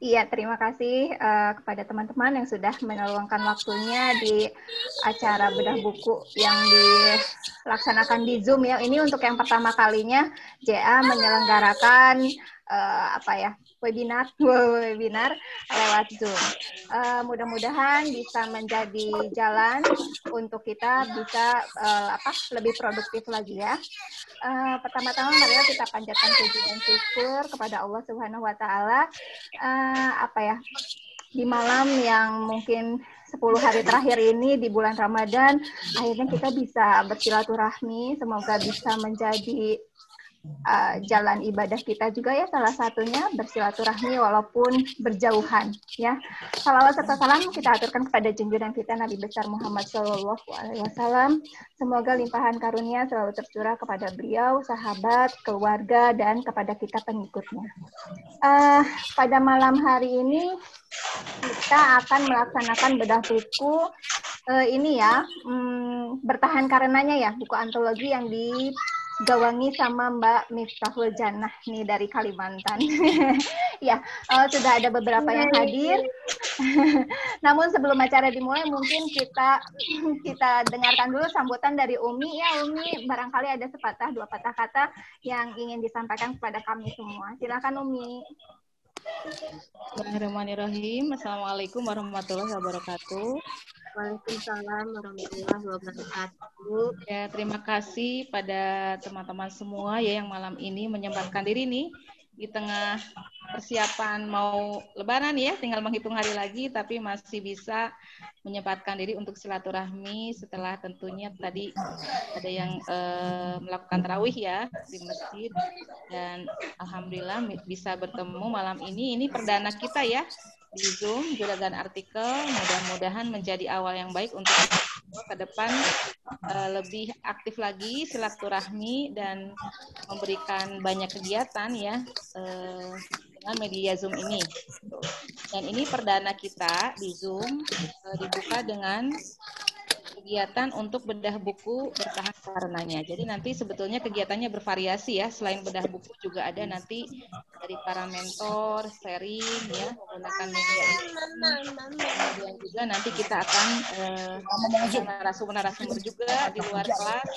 Iya, terima kasih uh, kepada teman-teman yang sudah meluangkan waktunya di acara bedah buku yang dilaksanakan di Zoom ya. Ini untuk yang pertama kalinya JA menyelenggarakan uh, apa ya webinar webinar lewat Zoom. Uh, mudah-mudahan bisa menjadi jalan untuk kita bisa uh, apa lebih produktif lagi ya. Uh, pertama-tama marilah kita panjatkan puji dan syukur kepada Allah Subhanahu wa taala uh, apa ya di malam yang mungkin 10 hari terakhir ini di bulan Ramadan akhirnya kita bisa bersilaturahmi semoga bisa menjadi uh, jalan ibadah kita juga ya salah satunya bersilaturahmi walaupun berjauhan ya. Salawat serta salam kita aturkan kepada junjungan kita Nabi besar Muhammad Shallallahu Alaihi Wasallam. Semoga limpahan karunia selalu tercurah kepada beliau, sahabat, keluarga dan kepada kita pengikutnya. Uh, pada malam hari ini kita akan melaksanakan bedah buku uh, ini ya, um, bertahan karenanya ya, buku antologi yang di gawangi sama Mbak Miftahul Jannah nih dari Kalimantan. ya, uh, sudah ada beberapa yang hadir. Namun sebelum acara dimulai mungkin kita kita dengarkan dulu sambutan dari Umi ya Umi barangkali ada sepatah dua patah kata yang ingin disampaikan kepada kami semua. Silakan Umi. Bismillahirrahmanirrahim. Assalamualaikum warahmatullahi wabarakatuh. Waalaikumsalam warahmatullahi wabarakatuh. Ya, terima kasih pada teman-teman semua ya yang malam ini menyempatkan diri nih di tengah persiapan mau lebaran ya, tinggal menghitung hari lagi tapi masih bisa menyempatkan diri untuk silaturahmi setelah tentunya tadi ada yang eh, melakukan tarawih ya di masjid dan alhamdulillah bisa bertemu malam ini. Ini perdana kita ya di Zoom juragan artikel mudah-mudahan menjadi awal yang baik untuk ke depan uh, lebih aktif lagi silaturahmi dan memberikan banyak kegiatan ya uh, dengan media Zoom ini. Dan ini perdana kita di Zoom uh, dibuka dengan kegiatan untuk bedah buku bertahan karenanya. Jadi nanti sebetulnya kegiatannya bervariasi ya. Selain bedah buku juga ada nanti dari para mentor, sharing ya, menggunakan media ini. Kemudian juga nanti kita akan eh, narasumber-narasumber juga di luar kelas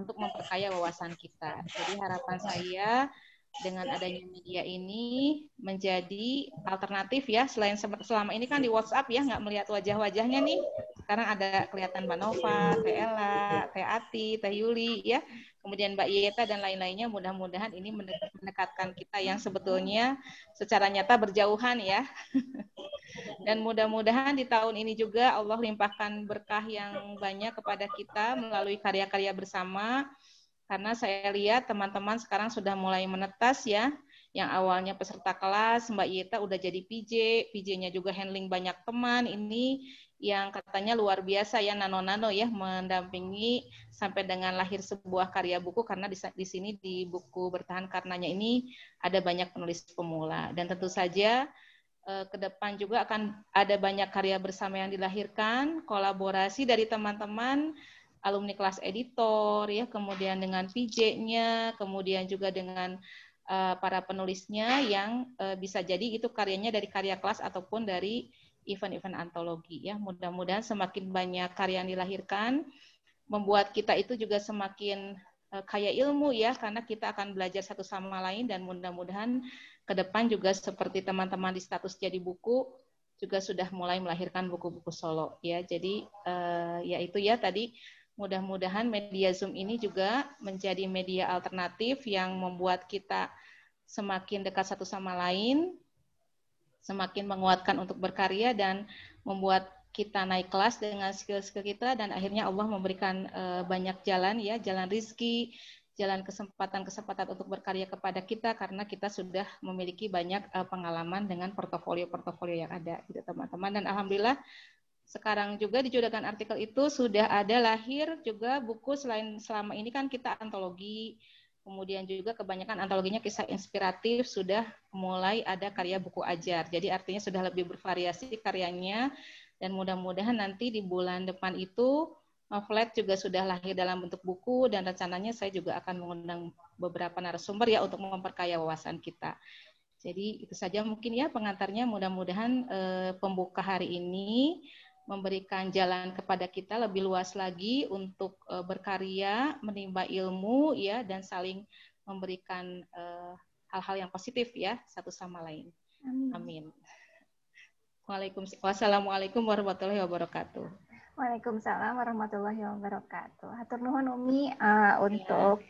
untuk memperkaya wawasan kita. Jadi harapan saya dengan adanya media ini menjadi alternatif ya. Selain selama ini kan di WhatsApp ya nggak melihat wajah-wajahnya nih. Sekarang ada kelihatan Mbak Nova, Teh Ella, Teh Ati, Teh Yuli ya. Kemudian Mbak Yeta dan lain-lainnya mudah-mudahan ini mendekatkan kita yang sebetulnya secara nyata berjauhan ya. Dan mudah-mudahan di tahun ini juga Allah limpahkan berkah yang banyak kepada kita melalui karya-karya bersama karena saya lihat teman-teman sekarang sudah mulai menetas ya. Yang awalnya peserta kelas, Mbak Yeta udah jadi PJ, PJ-nya juga handling banyak teman. Ini yang katanya luar biasa ya nano-nano ya mendampingi sampai dengan lahir sebuah karya buku karena di, di sini di buku bertahan karenanya ini ada banyak penulis pemula dan tentu saja eh, ke depan juga akan ada banyak karya bersama yang dilahirkan kolaborasi dari teman-teman alumni kelas editor ya, kemudian dengan PJ-nya, kemudian juga dengan uh, para penulisnya yang uh, bisa jadi itu karyanya dari karya kelas ataupun dari event-event antologi ya. Mudah-mudahan semakin banyak karya yang dilahirkan membuat kita itu juga semakin uh, kaya ilmu ya karena kita akan belajar satu sama lain dan mudah-mudahan ke depan juga seperti teman-teman di status jadi buku juga sudah mulai melahirkan buku-buku solo ya. Jadi uh, ya itu ya tadi Mudah-mudahan media Zoom ini juga menjadi media alternatif yang membuat kita semakin dekat satu sama lain, semakin menguatkan untuk berkarya dan membuat kita naik kelas dengan skill-skill kita. Dan akhirnya Allah memberikan uh, banyak jalan ya, jalan rizki, jalan kesempatan-kesempatan untuk berkarya kepada kita karena kita sudah memiliki banyak uh, pengalaman dengan portofolio-portofolio yang ada gitu teman-teman. Dan alhamdulillah sekarang juga di Jodakan artikel itu sudah ada lahir juga buku selain selama ini kan kita antologi, kemudian juga kebanyakan antologinya kisah inspiratif sudah mulai ada karya buku ajar. Jadi artinya sudah lebih bervariasi karyanya dan mudah-mudahan nanti di bulan depan itu Flat juga sudah lahir dalam bentuk buku dan rencananya saya juga akan mengundang beberapa narasumber ya untuk memperkaya wawasan kita. Jadi itu saja mungkin ya pengantarnya. Mudah-mudahan eh, pembuka hari ini memberikan jalan kepada kita lebih luas lagi untuk uh, berkarya, menimba ilmu ya dan saling memberikan hal hal-hal yang positif ya satu sama lain. Amin. Amin. Waalaikumsalam. Wassalamualaikum warahmatullahi wabarakatuh. Waalaikumsalam warahmatullahi wabarakatuh. Hatur nuhun Umi uh, untuk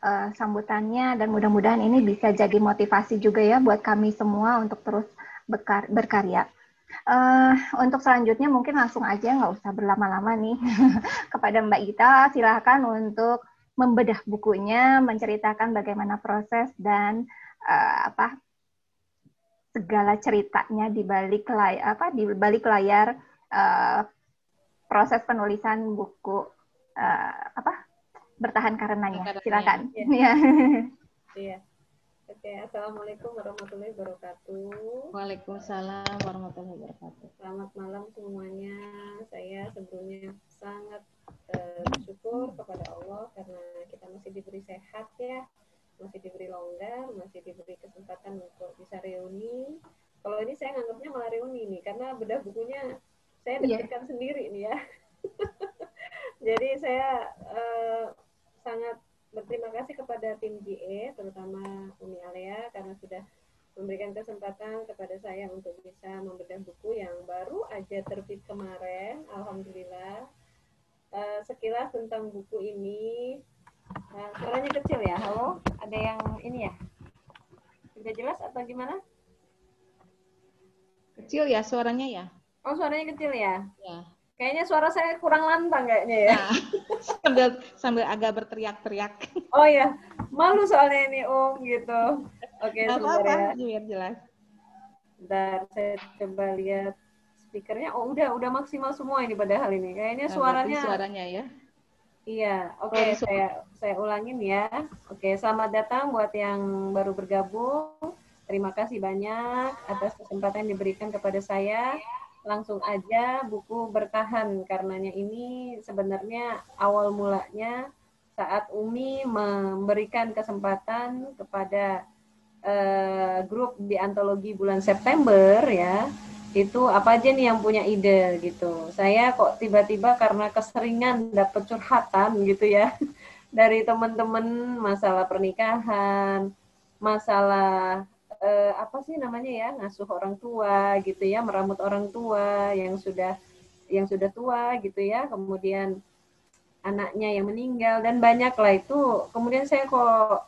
uh, sambutannya dan mudah-mudahan ini bisa jadi motivasi juga ya buat kami semua untuk terus berkar berkarya. Uh, untuk selanjutnya mungkin langsung aja nggak usah berlama-lama nih kepada Mbak Ita silahkan untuk membedah bukunya, menceritakan bagaimana proses dan uh, apa segala ceritanya di balik layar apa di balik layar uh, proses penulisan buku uh, apa bertahan karenanya. Silakan. Iya. Iya. iya. Oke, assalamualaikum warahmatullahi wabarakatuh. Waalaikumsalam warahmatullahi wabarakatuh. Selamat malam semuanya. Saya sebelumnya sangat uh, bersyukur kepada Allah karena kita masih diberi sehat ya masih diberi longgar, masih diberi kesempatan untuk bisa reuni. Kalau ini saya nganggapnya malah reuni nih, karena bedah bukunya saya iya. deg-degan yeah. sendiri nih ya. Jadi saya uh, sangat berterima kasih kepada tim GE, terutama Umi Alea, karena sudah memberikan kesempatan kepada saya untuk bisa membedah buku yang baru aja terbit kemarin, Alhamdulillah. Uh, sekilas tentang buku ini, Nah, suaranya kecil ya. Halo, ada yang ini ya? Sudah jelas atau gimana? Kecil ya suaranya ya? Oh, suaranya kecil ya? Ya. Kayaknya suara saya kurang lantang kayaknya ya. Nah, sambil sambil agak berteriak-teriak. Oh ya, malu soalnya ini Om gitu. Oke, okay, sebentar apa, ya. Biar jelas. Bentar, saya coba lihat speakernya. Oh, udah udah maksimal semua ini pada hal ini. Kayaknya nah, suaranya suaranya ya. Iya, oke okay, saya saya ulangin ya. Oke, okay, selamat datang buat yang baru bergabung. Terima kasih banyak atas kesempatan yang diberikan kepada saya. Langsung aja buku bertahan karenanya ini sebenarnya awal mulanya saat Umi memberikan kesempatan kepada uh, grup di antologi bulan September ya itu apa aja nih yang punya ide gitu. Saya kok tiba-tiba karena keseringan dapat curhatan gitu ya dari teman-teman masalah pernikahan, masalah eh, apa sih namanya ya ngasuh orang tua gitu ya, meramut orang tua yang sudah yang sudah tua gitu ya, kemudian anaknya yang meninggal dan banyak lah itu. Kemudian saya kok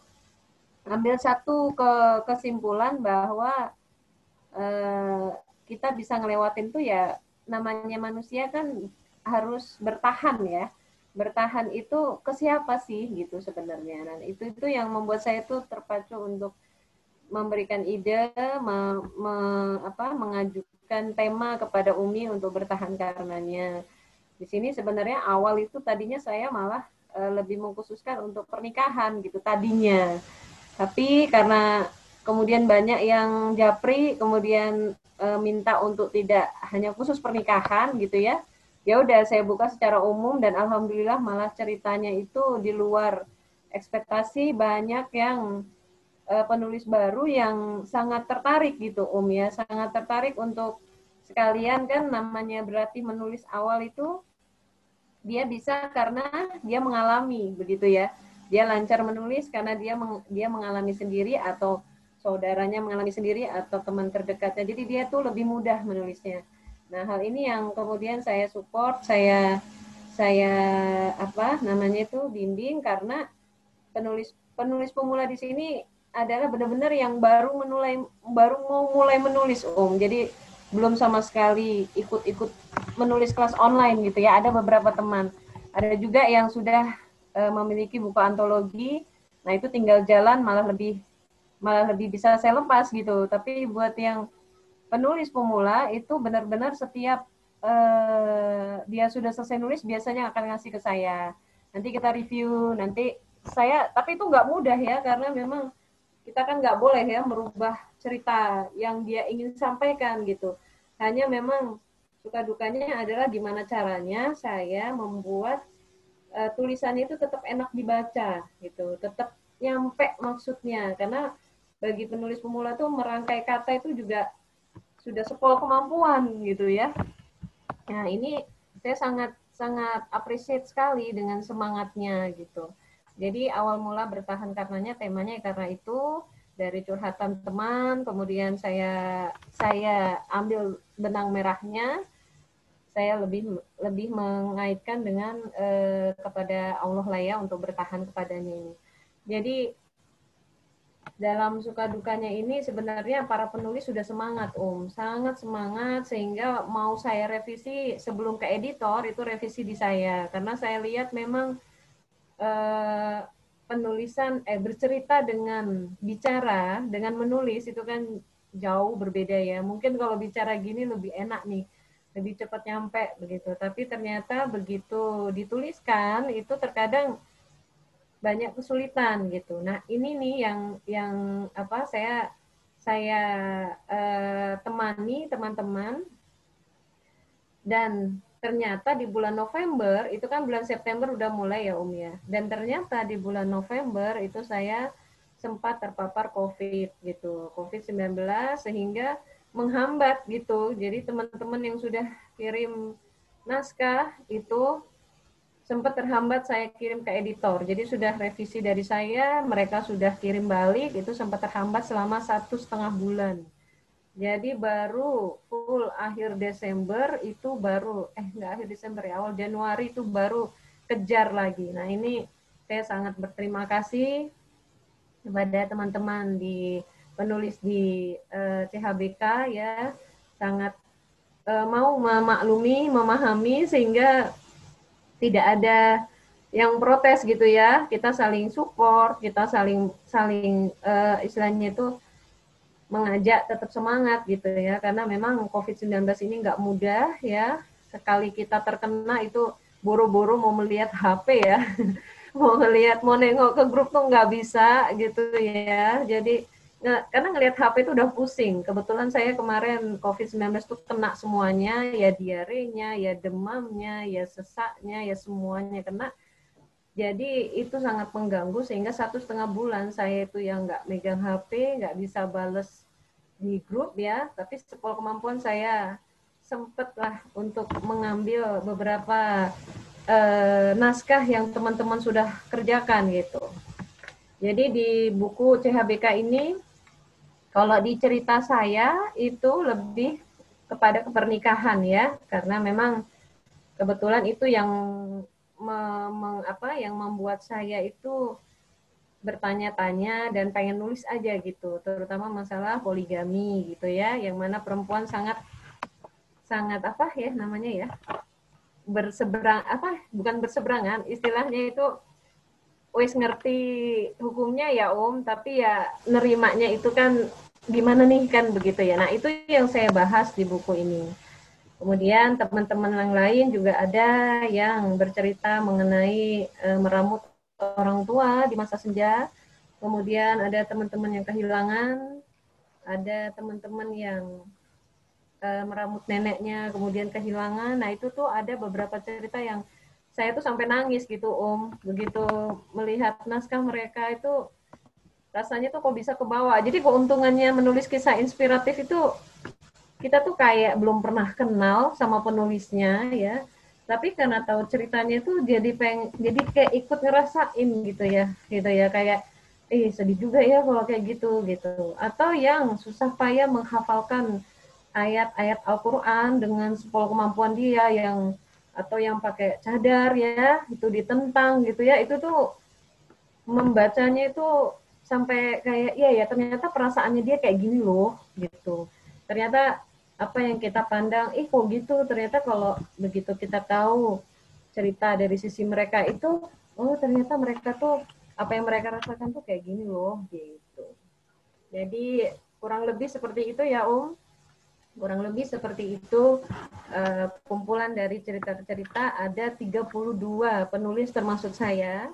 ambil satu ke kesimpulan bahwa eh, kita bisa ngelewatin tuh ya namanya manusia kan harus bertahan ya bertahan itu ke siapa sih gitu sebenarnya nah itu itu yang membuat saya tuh terpacu untuk memberikan ide me, me, apa mengajukan tema kepada Umi untuk bertahan karenanya. Di sini sebenarnya awal itu tadinya saya malah e, lebih mengkhususkan untuk pernikahan gitu tadinya. Tapi karena kemudian banyak yang japri kemudian e, minta untuk tidak hanya khusus pernikahan gitu ya ya udah saya buka secara umum dan alhamdulillah malah ceritanya itu di luar ekspektasi banyak yang penulis baru yang sangat tertarik gitu Om ya sangat tertarik untuk sekalian kan namanya berarti menulis awal itu dia bisa karena dia mengalami begitu ya dia lancar menulis karena dia meng, dia mengalami sendiri atau saudaranya mengalami sendiri atau teman terdekatnya. Jadi dia tuh lebih mudah menulisnya. Nah, hal ini yang kemudian saya support, saya saya apa namanya itu bimbing karena penulis penulis pemula di sini adalah benar-benar yang baru menulai baru mau mulai menulis Om. Jadi belum sama sekali ikut-ikut menulis kelas online gitu ya. Ada beberapa teman. Ada juga yang sudah uh, memiliki buku antologi. Nah, itu tinggal jalan malah lebih malah lebih bisa saya lepas gitu. Tapi buat yang penulis pemula itu benar-benar setiap uh, dia sudah selesai nulis biasanya akan ngasih ke saya. Nanti kita review, nanti saya tapi itu nggak mudah ya karena memang kita kan nggak boleh ya merubah cerita yang dia ingin sampaikan gitu. Hanya memang suka dukanya adalah gimana caranya saya membuat uh, tulisannya itu tetap enak dibaca gitu, tetap nyampe maksudnya karena bagi penulis pemula tuh merangkai kata itu juga sudah sepuluh kemampuan gitu ya. Nah ini saya sangat sangat appreciate sekali dengan semangatnya gitu. Jadi awal mula bertahan karenanya temanya karena itu dari curhatan teman, kemudian saya saya ambil benang merahnya, saya lebih lebih mengaitkan dengan eh, kepada Allah lah ya untuk bertahan kepadanya ini. Jadi dalam suka dukanya ini sebenarnya para penulis sudah semangat Om, sangat semangat sehingga mau saya revisi sebelum ke editor itu revisi di saya karena saya lihat memang eh, penulisan eh bercerita dengan bicara dengan menulis itu kan jauh berbeda ya. Mungkin kalau bicara gini lebih enak nih, lebih cepat nyampe begitu. Tapi ternyata begitu dituliskan itu terkadang banyak kesulitan gitu. Nah ini nih yang yang apa saya saya eh, temani teman-teman dan ternyata di bulan November itu kan bulan September udah mulai ya Om ya dan ternyata di bulan November itu saya sempat terpapar COVID gitu COVID-19 sehingga menghambat gitu jadi teman-teman yang sudah kirim naskah itu sempat terhambat saya kirim ke editor. Jadi sudah revisi dari saya, mereka sudah kirim balik, itu sempat terhambat selama satu setengah bulan. Jadi baru full akhir Desember itu baru, eh nggak akhir Desember ya, awal Januari itu baru kejar lagi. Nah ini saya sangat berterima kasih kepada teman-teman di penulis di eh, CHBK ya, sangat uh, mau memaklumi, memahami sehingga tidak ada yang protes gitu ya kita saling support kita saling saling uh, istilahnya itu mengajak tetap semangat gitu ya. Karena memang COVID-19 ini nggak mudah ya. Sekali kita terkena itu buru-buru mau melihat HP ya. Mau melihat mau nengok ke grup tuh nggak bisa gitu ya. Jadi Nah, karena ngelihat HP itu udah pusing. Kebetulan saya kemarin COVID-19 itu kena semuanya, ya diarenya, ya demamnya, ya sesaknya, ya semuanya. Kena. Jadi itu sangat mengganggu sehingga satu setengah bulan saya itu yang nggak megang HP, nggak bisa bales di grup ya, tapi sepuluh kemampuan saya sempet lah untuk mengambil beberapa eh, naskah yang teman-teman sudah kerjakan gitu. Jadi di buku CHBK ini kalau di cerita saya itu lebih kepada kepernikahan ya, karena memang kebetulan itu yang me, me, apa yang membuat saya itu bertanya-tanya dan pengen nulis aja gitu, terutama masalah poligami gitu ya, yang mana perempuan sangat sangat apa ya namanya ya berseberang apa bukan berseberangan istilahnya itu wes ngerti hukumnya ya om tapi ya nerimanya itu kan gimana nih kan begitu ya. Nah, itu yang saya bahas di buku ini. Kemudian teman-teman yang lain juga ada yang bercerita mengenai e, meramut orang tua di masa senja. Kemudian ada teman-teman yang kehilangan, ada teman-teman yang e, meramut neneknya kemudian kehilangan. Nah, itu tuh ada beberapa cerita yang saya tuh sampai nangis gitu, Om. Begitu melihat naskah mereka itu rasanya tuh kok bisa ke bawah. Jadi keuntungannya menulis kisah inspiratif itu kita tuh kayak belum pernah kenal sama penulisnya ya. Tapi karena tahu ceritanya itu jadi peng jadi kayak ikut ngerasain gitu ya. Gitu ya kayak eh sedih juga ya kalau kayak gitu gitu. Atau yang susah payah menghafalkan ayat-ayat Al-Qur'an dengan sepuluh kemampuan dia yang atau yang pakai cadar ya, itu ditentang gitu ya. Itu tuh membacanya itu sampai kayak iya ya ternyata perasaannya dia kayak gini loh gitu ternyata apa yang kita pandang ih kok gitu? Ternyata kalau begitu kita tahu cerita dari sisi mereka itu oh ternyata mereka tuh apa yang mereka rasakan tuh kayak gini loh gitu. Jadi kurang lebih seperti itu ya om. Kurang lebih seperti itu uh, kumpulan dari cerita-cerita. Ada 32 penulis termasuk saya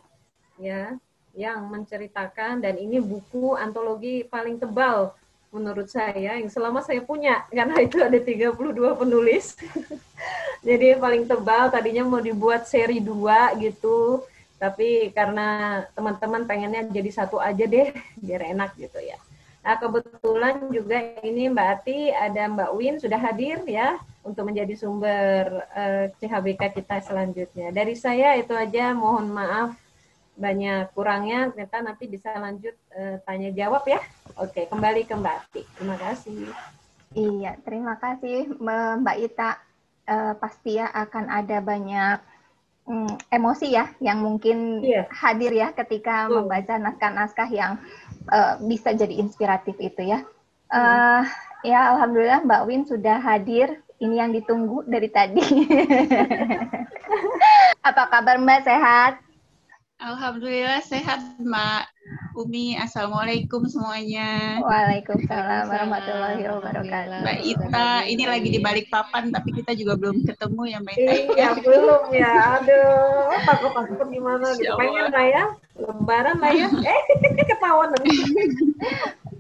ya yang menceritakan. Dan ini buku antologi paling tebal menurut saya yang selama saya punya karena itu ada 32 penulis. Jadi paling tebal tadinya mau dibuat seri dua gitu, tapi karena teman-teman pengennya jadi satu aja deh biar enak gitu ya. Nah, kebetulan juga ini Mbak Ati ada Mbak Win sudah hadir ya untuk menjadi sumber uh, eh, CHBK kita selanjutnya. Dari saya itu aja, mohon maaf banyak kurangnya, ternyata nanti bisa lanjut uh, tanya jawab ya. Oke, kembali ke Mbak Ati. Terima kasih. Iya, terima kasih Mbak Ita. Uh, pasti ya akan ada banyak um, emosi ya yang mungkin yeah. hadir ya ketika uh. membaca naskah-naskah yang uh, bisa jadi inspiratif itu ya. Uh, ya alhamdulillah Mbak Win sudah hadir. Ini yang ditunggu dari tadi. Apa kabar Mbak sehat? Alhamdulillah sehat Mbak Umi. Assalamualaikum semuanya. Waalaikumsalam warahmatullahi wabarakatuh. Mbak Ita, ini lagi di balik papan tapi kita juga belum ketemu ya Mbak Ita. Iya belum ya. Aduh, takut takut gimana gitu. Pengen lah ya. Lebaran lah ya. Eh ketahuan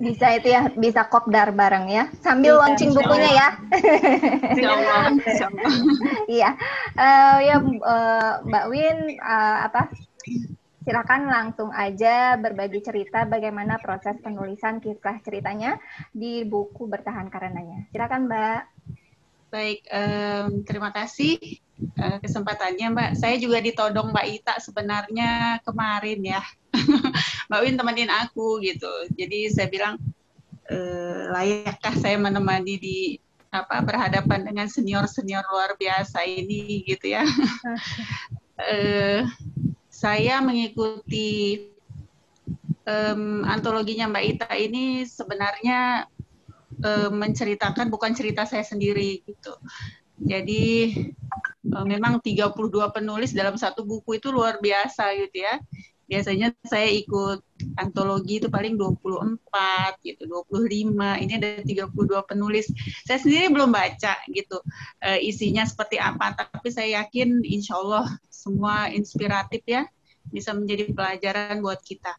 bisa itu ya bisa kopdar bareng ya sambil launching bukunya ya iya uh, ya uh, Mbak Win uh, apa silakan langsung aja berbagi cerita bagaimana proses penulisan kisah ceritanya di buku Bertahan Karenanya. Silakan Mbak. Baik, um, terima kasih uh, kesempatannya Mbak. Saya juga ditodong Mbak Ita sebenarnya kemarin ya. Mbak Win temenin aku gitu. Jadi saya bilang e, layakkah saya menemani di apa berhadapan dengan senior senior luar biasa ini gitu ya. e, saya mengikuti um, antologinya Mbak Ita ini sebenarnya um, menceritakan bukan cerita saya sendiri gitu. Jadi um, memang 32 penulis dalam satu buku itu luar biasa gitu ya biasanya saya ikut antologi itu paling 24 gitu, 25. Ini ada 32 penulis. Saya sendiri belum baca gitu uh, isinya seperti apa, tapi saya yakin insya Allah semua inspiratif ya, bisa menjadi pelajaran buat kita.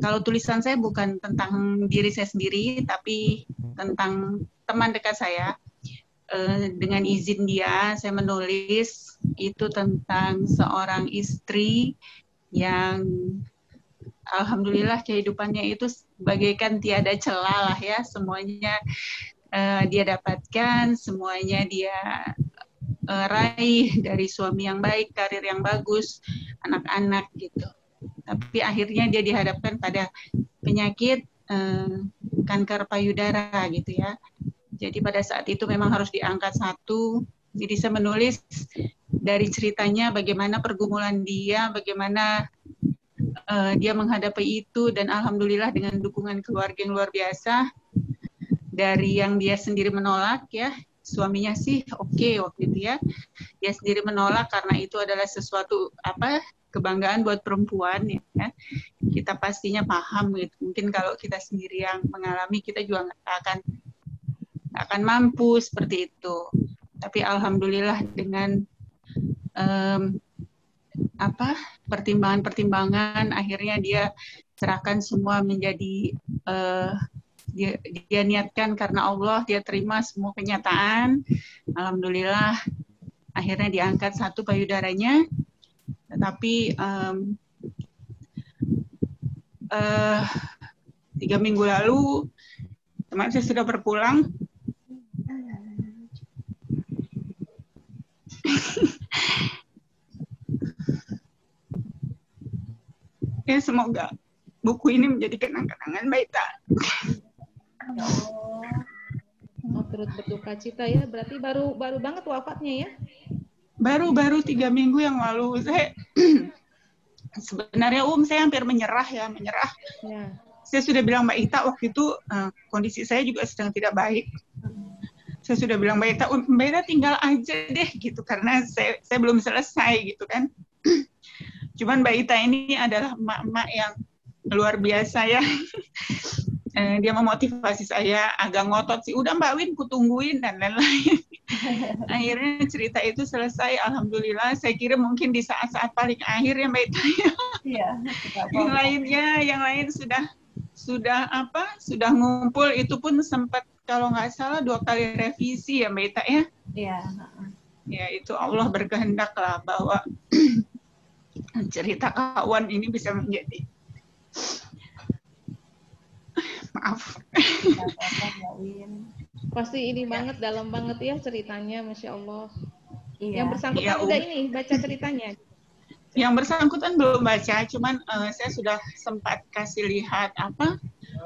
Kalau tulisan saya bukan tentang diri saya sendiri, tapi tentang teman dekat saya. Uh, dengan izin dia, saya menulis itu tentang seorang istri yang alhamdulillah kehidupannya itu bagaikan tiada celah lah ya. Semuanya uh, dia dapatkan semuanya dia uh, raih dari suami yang baik karir yang bagus anak-anak gitu. Tapi akhirnya dia dihadapkan pada penyakit uh, kanker payudara gitu ya. Jadi pada saat itu memang harus diangkat satu jadi saya menulis dari ceritanya bagaimana pergumulan dia, bagaimana uh, dia menghadapi itu dan alhamdulillah dengan dukungan keluarga yang luar biasa dari yang dia sendiri menolak ya. Suaminya sih oke okay waktu itu ya. Dia sendiri menolak karena itu adalah sesuatu apa kebanggaan buat perempuan ya. Kita pastinya paham gitu. Mungkin kalau kita sendiri yang mengalami kita juga akan akan mampu seperti itu tapi alhamdulillah dengan um, apa pertimbangan-pertimbangan akhirnya dia serahkan semua menjadi uh, dia, dia niatkan karena Allah dia terima semua kenyataan. Alhamdulillah akhirnya diangkat satu payudaranya. Tetapi um, uh, tiga minggu lalu teman saya sudah berpulang ya semoga buku ini menjadi kenang-kenangan baik tak. Oh, turut berduka cita ya. Berarti baru baru banget wafatnya ya? Baru baru tiga minggu yang lalu saya sebenarnya um saya hampir menyerah ya menyerah. Ya. Saya sudah bilang Mbak Ita waktu itu uh, kondisi saya juga sedang tidak baik saya sudah bilang Mbak Ita, Mbak Ita tinggal aja deh gitu karena saya saya belum selesai gitu kan. Cuman Mbak Ita ini adalah emak-emak yang luar biasa ya. eh, dia memotivasi saya agak ngotot sih. Udah Mbak Win kutungguin dan lain-lain. Akhirnya cerita itu selesai. Alhamdulillah. Saya kira mungkin di saat-saat paling akhir ya Mbak Ita ya. Iya. yang lainnya, yang lain sudah sudah apa? Sudah ngumpul. Itu pun sempat kalau nggak salah dua kali revisi ya Mbak Ita ya. Iya. Ya itu Allah berkehendak lah bahwa cerita kawan ini bisa menjadi Maaf. Pasti ini banget, dalam banget ya ceritanya, Masya Allah. Iya. Yang bersangkutan Iya, udah ini, baca ceritanya. Yang bersangkutan belum baca, cuman eh, saya sudah sempat kasih lihat apa.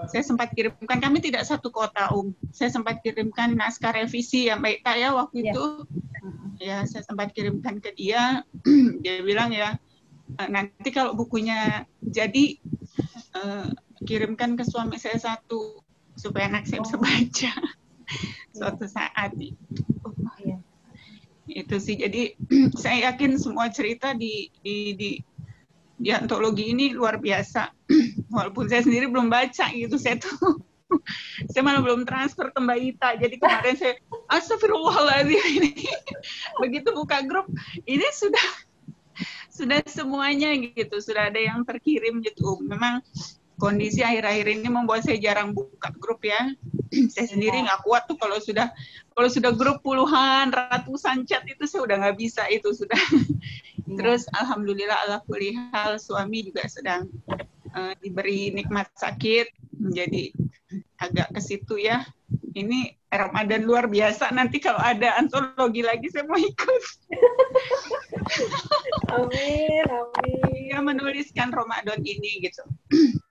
Saya sempat kirimkan, kami tidak satu kota, Um. Saya sempat kirimkan naskah revisi yang baik tak ya waktu Iya. itu. Ya, saya sempat kirimkan ke dia. dia bilang ya, "Eh, nanti kalau bukunya jadi, eh, kirimkan ke suami saya satu, supaya anak saya bisa baca suatu saat. Iya. Itu sih, jadi saya yakin semua cerita di, di, di, di antologi ini luar biasa. Walaupun saya sendiri belum baca gitu, saya tuh saya malah belum transfer ke Mbak Ita. Jadi kemarin saya, astagfirullahaladzim ini. Begitu buka grup, ini sudah sudah semuanya gitu, sudah ada yang terkirim gitu. Memang kondisi akhir-akhir ini membuat saya jarang buka grup ya. saya sendiri nggak kuat tuh kalau sudah kalau sudah grup puluhan, ratusan chat itu saya udah nggak bisa itu sudah. Terus alhamdulillah ala kulli hal suami juga sedang eh, diberi nikmat sakit menjadi agak ke situ ya. Ini Ramadan luar biasa nanti kalau ada antologi lagi saya mau ikut. Amin, amin. Dia menuliskan Ramadan ini gitu.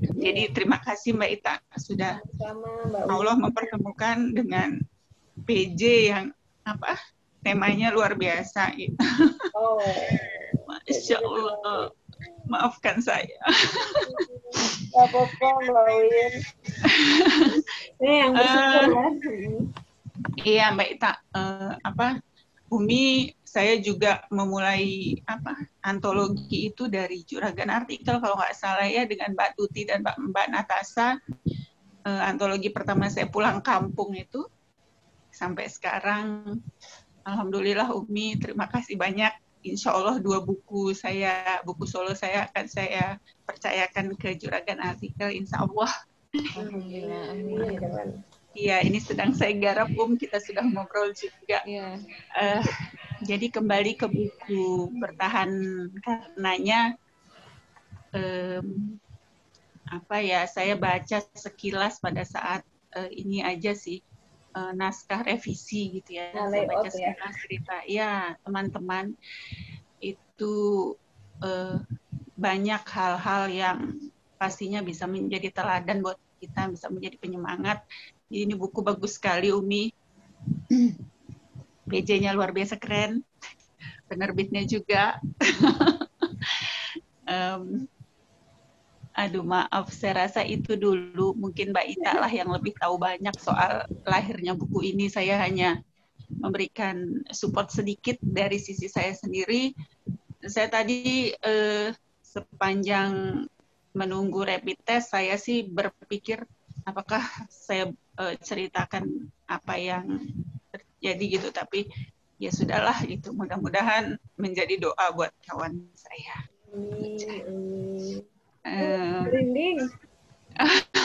Jadi terima kasih Mbak Ita sudah Sama Mbak. Allah mempertemukan dengan PJ yang apa temanya luar biasa gitu. Oh. Masya Allah. Maafkan saya. Apa-apa Mbak Win. Ini yang bersyukur Eh, ya. Iya Mbak Ita, eh, apa Umi saya juga memulai apa antologi itu dari juragan artikel kalau nggak salah ya dengan Mbak Tuti dan Mbak, Mbak Natasa. Eh, antologi pertama saya pulang kampung itu sampai sekarang Alhamdulillah Umi terima kasih banyak. Insya Allah dua buku saya, buku solo saya akan saya percayakan ke juragan artikel Insya Allah. Alhamdulillah, Amin. Iya, ini sedang saya garap, Um. Kita sudah ngobrol juga. Iya. Eh, jadi kembali ke buku bertahan karenanya em, apa ya? Saya baca sekilas pada saat eh, ini aja sih eh, naskah revisi gitu ya. Nah, saya baca layout ya. sekilas cerita. Ya, teman-teman itu eh, banyak hal-hal yang pastinya bisa menjadi teladan buat kita, bisa menjadi penyemangat. Jadi ini buku bagus sekali, Umi. BJ-nya luar biasa keren. Penerbitnya juga. Em, aduh maaf, saya rasa itu dulu mungkin Mbak Ita lah yang lebih tahu banyak soal lahirnya buku ini. Saya hanya memberikan support sedikit dari sisi saya sendiri. Saya tadi eh, sepanjang menunggu rapid test, saya sih berpikir apakah saya eh, ceritakan apa yang terjadi gitu, tapi ya sudahlah itu mudah-mudahan menjadi doa buat kawan saya.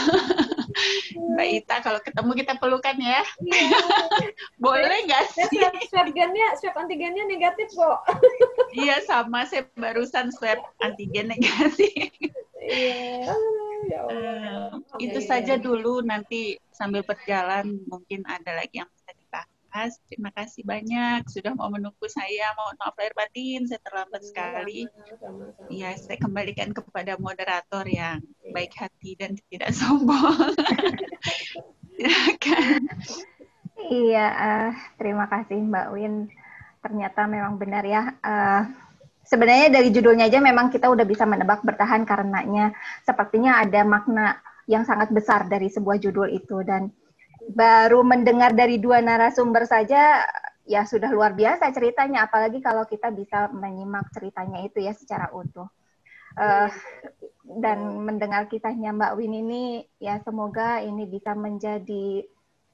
Mbak Ita kalau ketemu kita pelukan ya, Iya. boleh nggak sih? swab, swab gennya, swab antigennya negatif kok. Iya sama, saya barusan swab antigen negatif. Iya. Ah, Ya Allah. Eh, itu Iya, saja iya. dulu nanti sambil berjalan mungkin ada lagi yang dibahas. Terima kasih banyak sudah mau menunggu saya. Mohon maaf lahir batin, saya terlambat sekali. Sama-sama. Ya, saya kembalikan kepada moderator yang baik hati dan tidak sombong. Silakan. Iya, eh, terima kasih Mbak Win. Ternyata memang benar ya. eh, sebenarnya dari judulnya aja memang kita udah bisa menebak bertahan karenanya sepertinya ada makna yang sangat besar dari sebuah judul itu dan baru mendengar dari dua narasumber saja ya sudah luar biasa ceritanya. Apalagi kalau kita bisa menyimak ceritanya itu ya secara utuh. Eh, dan mendengar kisahnya Mbak Win ini ya semoga ini bisa menjadi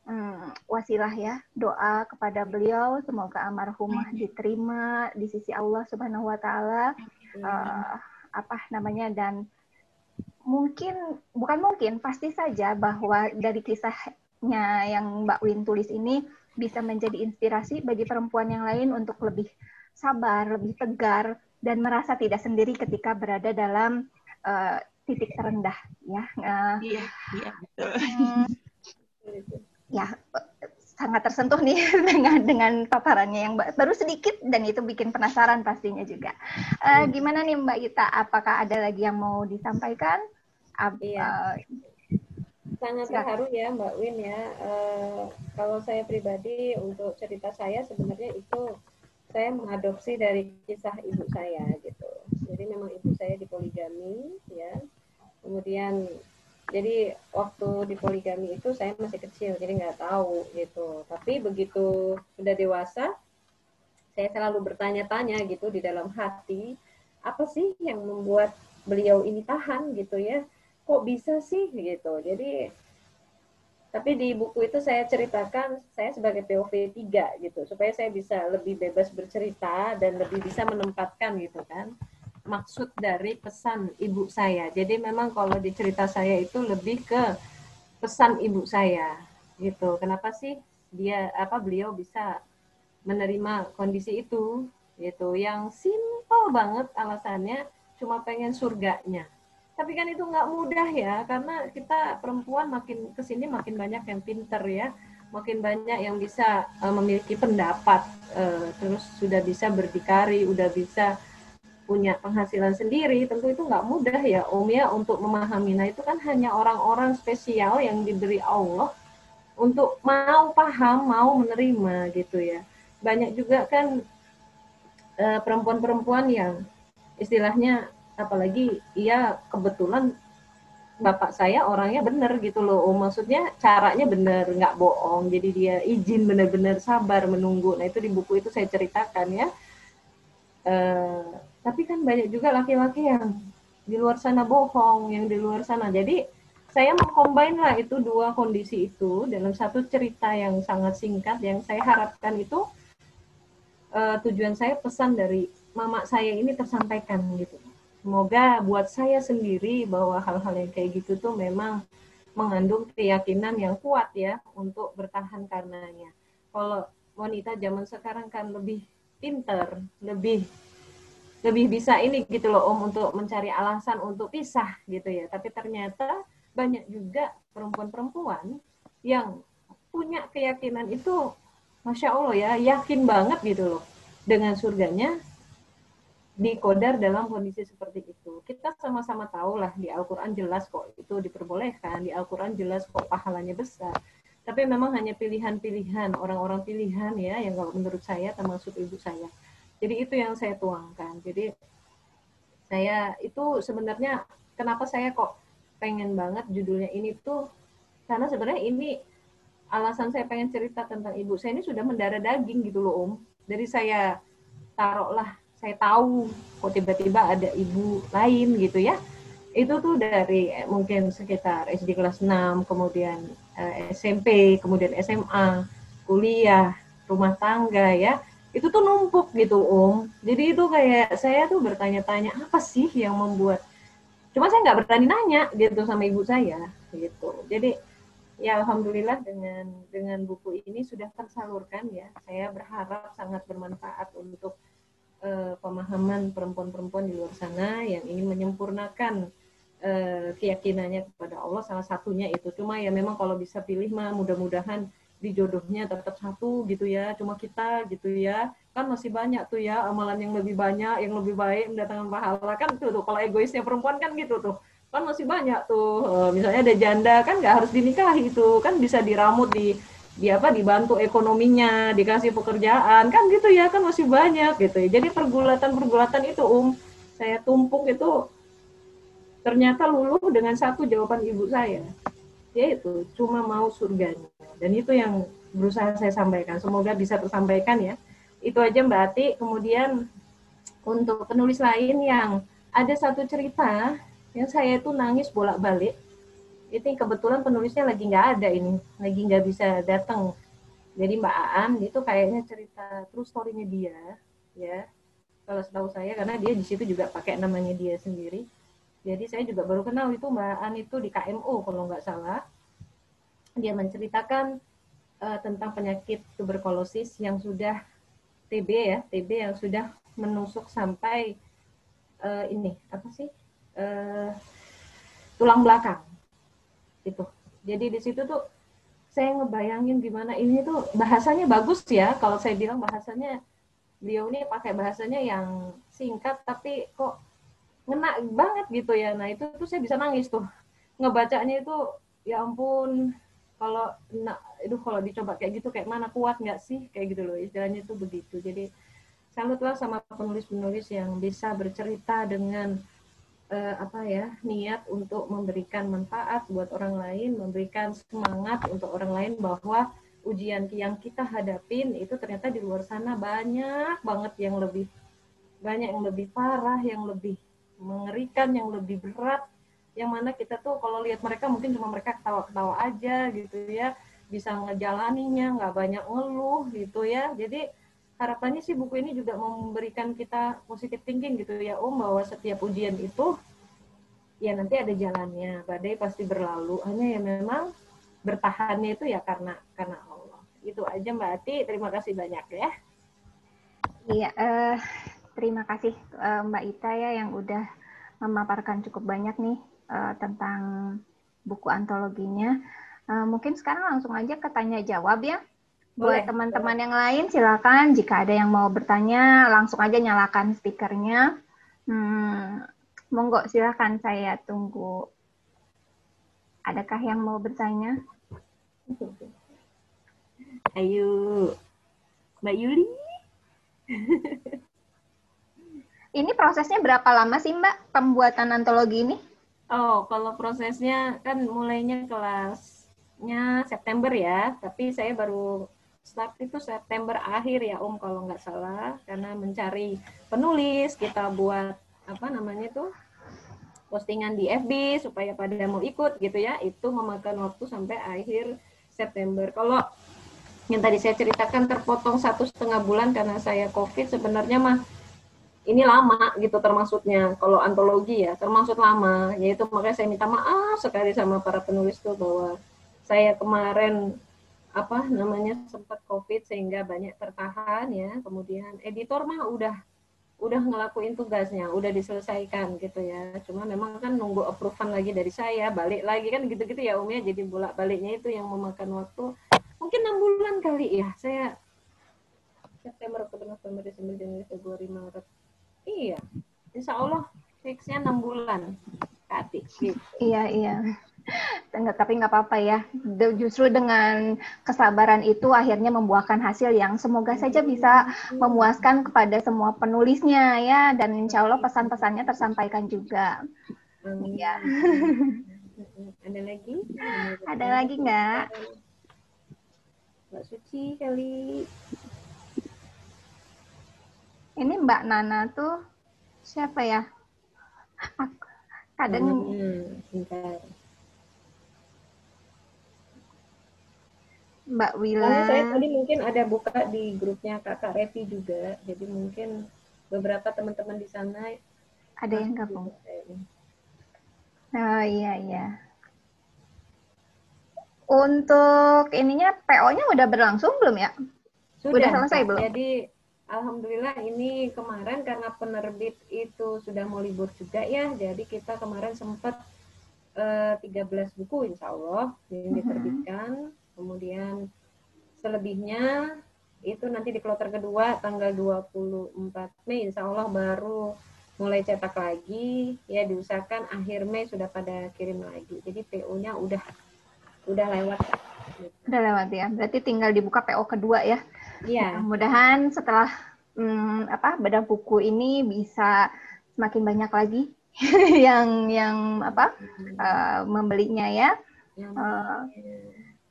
hmm, wasilah ya doa kepada beliau. Semoga almarhumah diterima di sisi Allah Subhanahu wa taala. Eh, apa namanya dan mungkin bukan mungkin pasti saja bahwa dari kisahnya yang Mbak Win tulis ini bisa menjadi inspirasi bagi perempuan yang lain untuk lebih sabar, lebih tegar dan merasa tidak sendiri ketika berada dalam eh, titik terendah ya. Uh, iya, iya betul. Ya sangat tersentuh nih dengan dengan paparannya yang baru sedikit dan itu bikin penasaran pastinya juga. Uh, gimana nih Mbak Ita? Apakah ada lagi yang mau disampaikan? Ab, iya. Uh, sangat terharu ya Mbak Win ya. Uh, kalau saya pribadi untuk cerita saya sebenarnya itu saya mengadopsi dari kisah ibu saya gitu. Jadi memang ibu saya dipoligami ya. Kemudian jadi waktu di poligami itu saya masih kecil jadi nggak tahu gitu. Tapi begitu sudah dewasa saya selalu bertanya-tanya gitu di dalam hati apa sih yang membuat beliau ini tahan gitu ya kok bisa sih gitu. Jadi tapi di buku itu saya ceritakan saya sebagai POV 3 gitu supaya saya bisa lebih bebas bercerita dan lebih bisa menempatkan gitu kan maksud dari pesan ibu saya. Jadi memang kalau di cerita saya itu lebih ke pesan ibu saya gitu. Kenapa sih dia apa beliau bisa menerima kondisi itu gitu yang simple banget alasannya cuma pengen surganya tapi kan itu nggak mudah ya karena kita perempuan makin ke sini makin banyak yang pinter ya. Makin banyak yang bisa uh, memiliki pendapat uh, terus sudah bisa berdikari udah bisa punya penghasilan sendiri tentu itu nggak mudah ya om ya untuk memahami. Nah itu kan hanya orang-orang spesial yang diberi Allah untuk mau paham mau menerima gitu ya. Banyak juga kan uh, perempuan-perempuan yang istilahnya apalagi ia kebetulan bapak saya orangnya benar gitu loh. Oh maksudnya caranya benar nggak bohong. Jadi dia izin benar-benar sabar menunggu. Nah itu di buku itu saya ceritakan ya. Uh, tapi kan banyak juga laki-laki yang di luar sana bohong yang di luar sana. Jadi saya mengcombine lah itu dua kondisi itu dalam satu cerita yang sangat singkat. Yang saya harapkan itu uh, tujuan saya pesan dari mama saya ini tersampaikan gitu Semoga buat saya sendiri bahwa hal-hal yang kayak gitu tuh memang mengandung keyakinan yang kuat ya untuk bertahan karenanya. Kalau wanita zaman sekarang kan lebih pinter, lebih lebih bisa ini gitu loh Om untuk mencari alasan untuk pisah gitu ya. Tapi ternyata banyak juga perempuan-perempuan yang punya keyakinan itu Masya Allah ya, yakin banget gitu loh dengan surganya dikodar dalam kondisi seperti itu. Kita sama-sama tahu lah di Al-Quran jelas kok itu diperbolehkan, di Al-Quran jelas kok pahalanya besar. Tapi memang hanya pilihan-pilihan, orang-orang pilihan ya, yang kalau menurut saya termasuk ibu saya. Jadi itu yang saya tuangkan. Jadi saya itu sebenarnya kenapa saya kok pengen banget judulnya ini tuh, karena sebenarnya ini alasan saya pengen cerita tentang ibu saya ini sudah mendarah daging gitu loh Om. Dari saya taruhlah saya tahu kok tiba-tiba ada ibu lain gitu ya. Itu tuh dari eh, mungkin sekitar SD kelas 6 kemudian eh, SMP kemudian SMA kuliah rumah tangga ya. Itu tuh numpuk gitu om. Jadi itu kayak saya tuh bertanya-tanya apa sih yang membuat? Cuma saya nggak berani nanya gitu sama ibu saya gitu. Jadi ya alhamdulillah dengan dengan buku ini sudah tersalurkan ya. Saya berharap sangat bermanfaat untuk uh, pemahaman perempuan-perempuan di luar sana yang ingin menyempurnakan uh, keyakinannya kepada Allah salah satunya itu. Cuma ya memang kalau bisa pilih mah mudah-mudahan di jodohnya tetap satu gitu ya cuma kita gitu ya. Kan masih banyak tuh ya amalan yang lebih banyak yang lebih baik mendatangkan pahala. Kan tuh tuh kalau egoisnya perempuan kan gitu tuh. Kan masih banyak tuh uh, misalnya ada janda kan nggak harus dinikahi tuh. Kan bisa diramut di di apa dibantu ekonominya dikasih pekerjaan. Kan gitu ya kan masih banyak gitu. Ya jadi pergulatan-pergulatan itu um saya tumpuk itu ternyata luluh dengan satu jawaban ibu saya. Yaitu cuma mau surganya. Dan itu yang berusaha saya sampaikan. Semoga bisa tersampaikan ya. Itu aja Mbak Ati. Kemudian untuk penulis lain yang ada satu cerita yang saya itu nangis bolak-balik itu kebetulan penulisnya lagi nggak ada ini, lagi nggak bisa datang. Jadi Mbak Aan itu kayaknya cerita true story-nya dia, ya. Kalau setahu saya karena dia di situ juga pakai namanya dia sendiri. Jadi saya juga baru kenal itu Mbak Aan itu di KMO kalau nggak salah. Dia menceritakan uh, tentang penyakit tuberkulosis yang sudah TB ya, TB yang sudah menusuk sampai uh, ini apa sih? Uh, tulang belakang. Gitu. Jadi di situ tuh saya ngebayangin gimana ini tuh bahasanya bagus ya kalau saya bilang bahasanya beliau ini pakai bahasanya yang singkat tapi kok ngena banget gitu ya. Nah itu tuh saya bisa nangis tuh. Ngebacanya itu ya ampun kalau nah, itu kalau dicoba kayak gitu kayak mana kuat nggak sih? Kayak gitu loh istilahnya itu begitu. Jadi salutlah sama penulis-penulis yang bisa bercerita dengan uh, apa ya niat untuk memberikan manfaat buat orang lain, memberikan semangat untuk orang lain bahwa ujian yang kita hadapin itu ternyata di luar sana banyak banget yang lebih banyak yang lebih parah, yang lebih mengerikan, yang lebih berat, yang mana kita tuh kalau lihat mereka mungkin cuma mereka ketawa-ketawa aja gitu ya, bisa ngejalaninya, nggak banyak ngeluh gitu ya. Jadi harapannya sih buku ini juga memberikan kita positive thinking gitu ya Om bahwa setiap ujian itu ya nanti ada jalannya. Badai pasti berlalu. Hanya ya memang bertahannya itu ya karena karena Allah. Itu aja Mbak Ati. Terima kasih banyak ya. Iya uh, terima kasih uh, Mbak Ita ya yang udah memaparkan cukup banyak nih uh, tentang buku antologinya. Uh, mungkin sekarang langsung aja ke tanya jawab ya Buat teman-teman yang lain, silakan jika ada yang mau bertanya, langsung aja nyalakan speakernya. Hmm, monggo silakan saya tunggu. Adakah yang mau bertanya? Ayo, Mbak Yuli. ini prosesnya berapa lama sih Mbak pembuatan antologi ini? Oh, kalau prosesnya kan mulainya kelasnya September ya, tapi saya baru start itu September akhir ya Om kalau nggak salah. Karena mencari penulis kita buat apa namanya tuh postingan di FB supaya pada mau ikut gitu ya. Itu memakan waktu sampai akhir September. Kalau yang tadi saya ceritakan terpotong satu setengah bulan karena saya COVID sebenarnya mah ini lama gitu termasuknya. Kalau antologi ya termasuk lama. Yaitu makanya saya minta maaf sekali sama para penulis tuh bahwa saya kemarin apa namanya sempat covid sehingga banyak tertahan ya. Kemudian editor mah udah udah ngelakuin tugasnya udah diselesaikan gitu ya. Cuma memang kan nunggu approval lagi dari saya balik lagi kan gitu-gitu ya umnya jadi bolak baliknya itu yang memakan waktu mungkin enam bulan kali ya. Saya September Oktober November Desember Januari Februari Maret. Iya Insya Allah fixnya enam bulan Kati, gitu. iya iya Enggak, tapi nggak apa-apa ya. Justru dengan kesabaran itu akhirnya membuahkan hasil yang semoga saja bisa memuaskan kepada semua penulisnya ya, dan insya Allah pesan-pesannya tersampaikan juga. Iya. Ada lagi? Ada lagi nggak? Mbak Suci kali. Ini Mbak Nana tuh siapa ya? Kadang hmm, Mbak Wila. Karena saya tadi mungkin ada buka di grupnya Kakak Revi juga, jadi mungkin beberapa teman-teman di sana ada yang gabung. Oh iya iya. Untuk ininya PO-nya udah berlangsung belum ya? Sudah, udah selesai belum? Jadi alhamdulillah ini kemarin karena penerbit itu sudah mau libur juga ya, jadi kita kemarin sempat uh, eh, 13 buku insya Allah yang diterbitkan. Uh -huh Kemudian selebihnya itu nanti di kloter kedua tanggal 24 Mei. Insya Allah baru mulai cetak lagi. Ya diusahakan akhir Mei sudah pada kirim lagi. Jadi PO-nya udah udah lewat. Udah lewat ya. Berarti tinggal dibuka PO kedua ya. Iya. Mudah-mudahan setelah hmm, apa bedah buku ini bisa semakin banyak lagi yang yang apa uh, membelinya ya. Uh,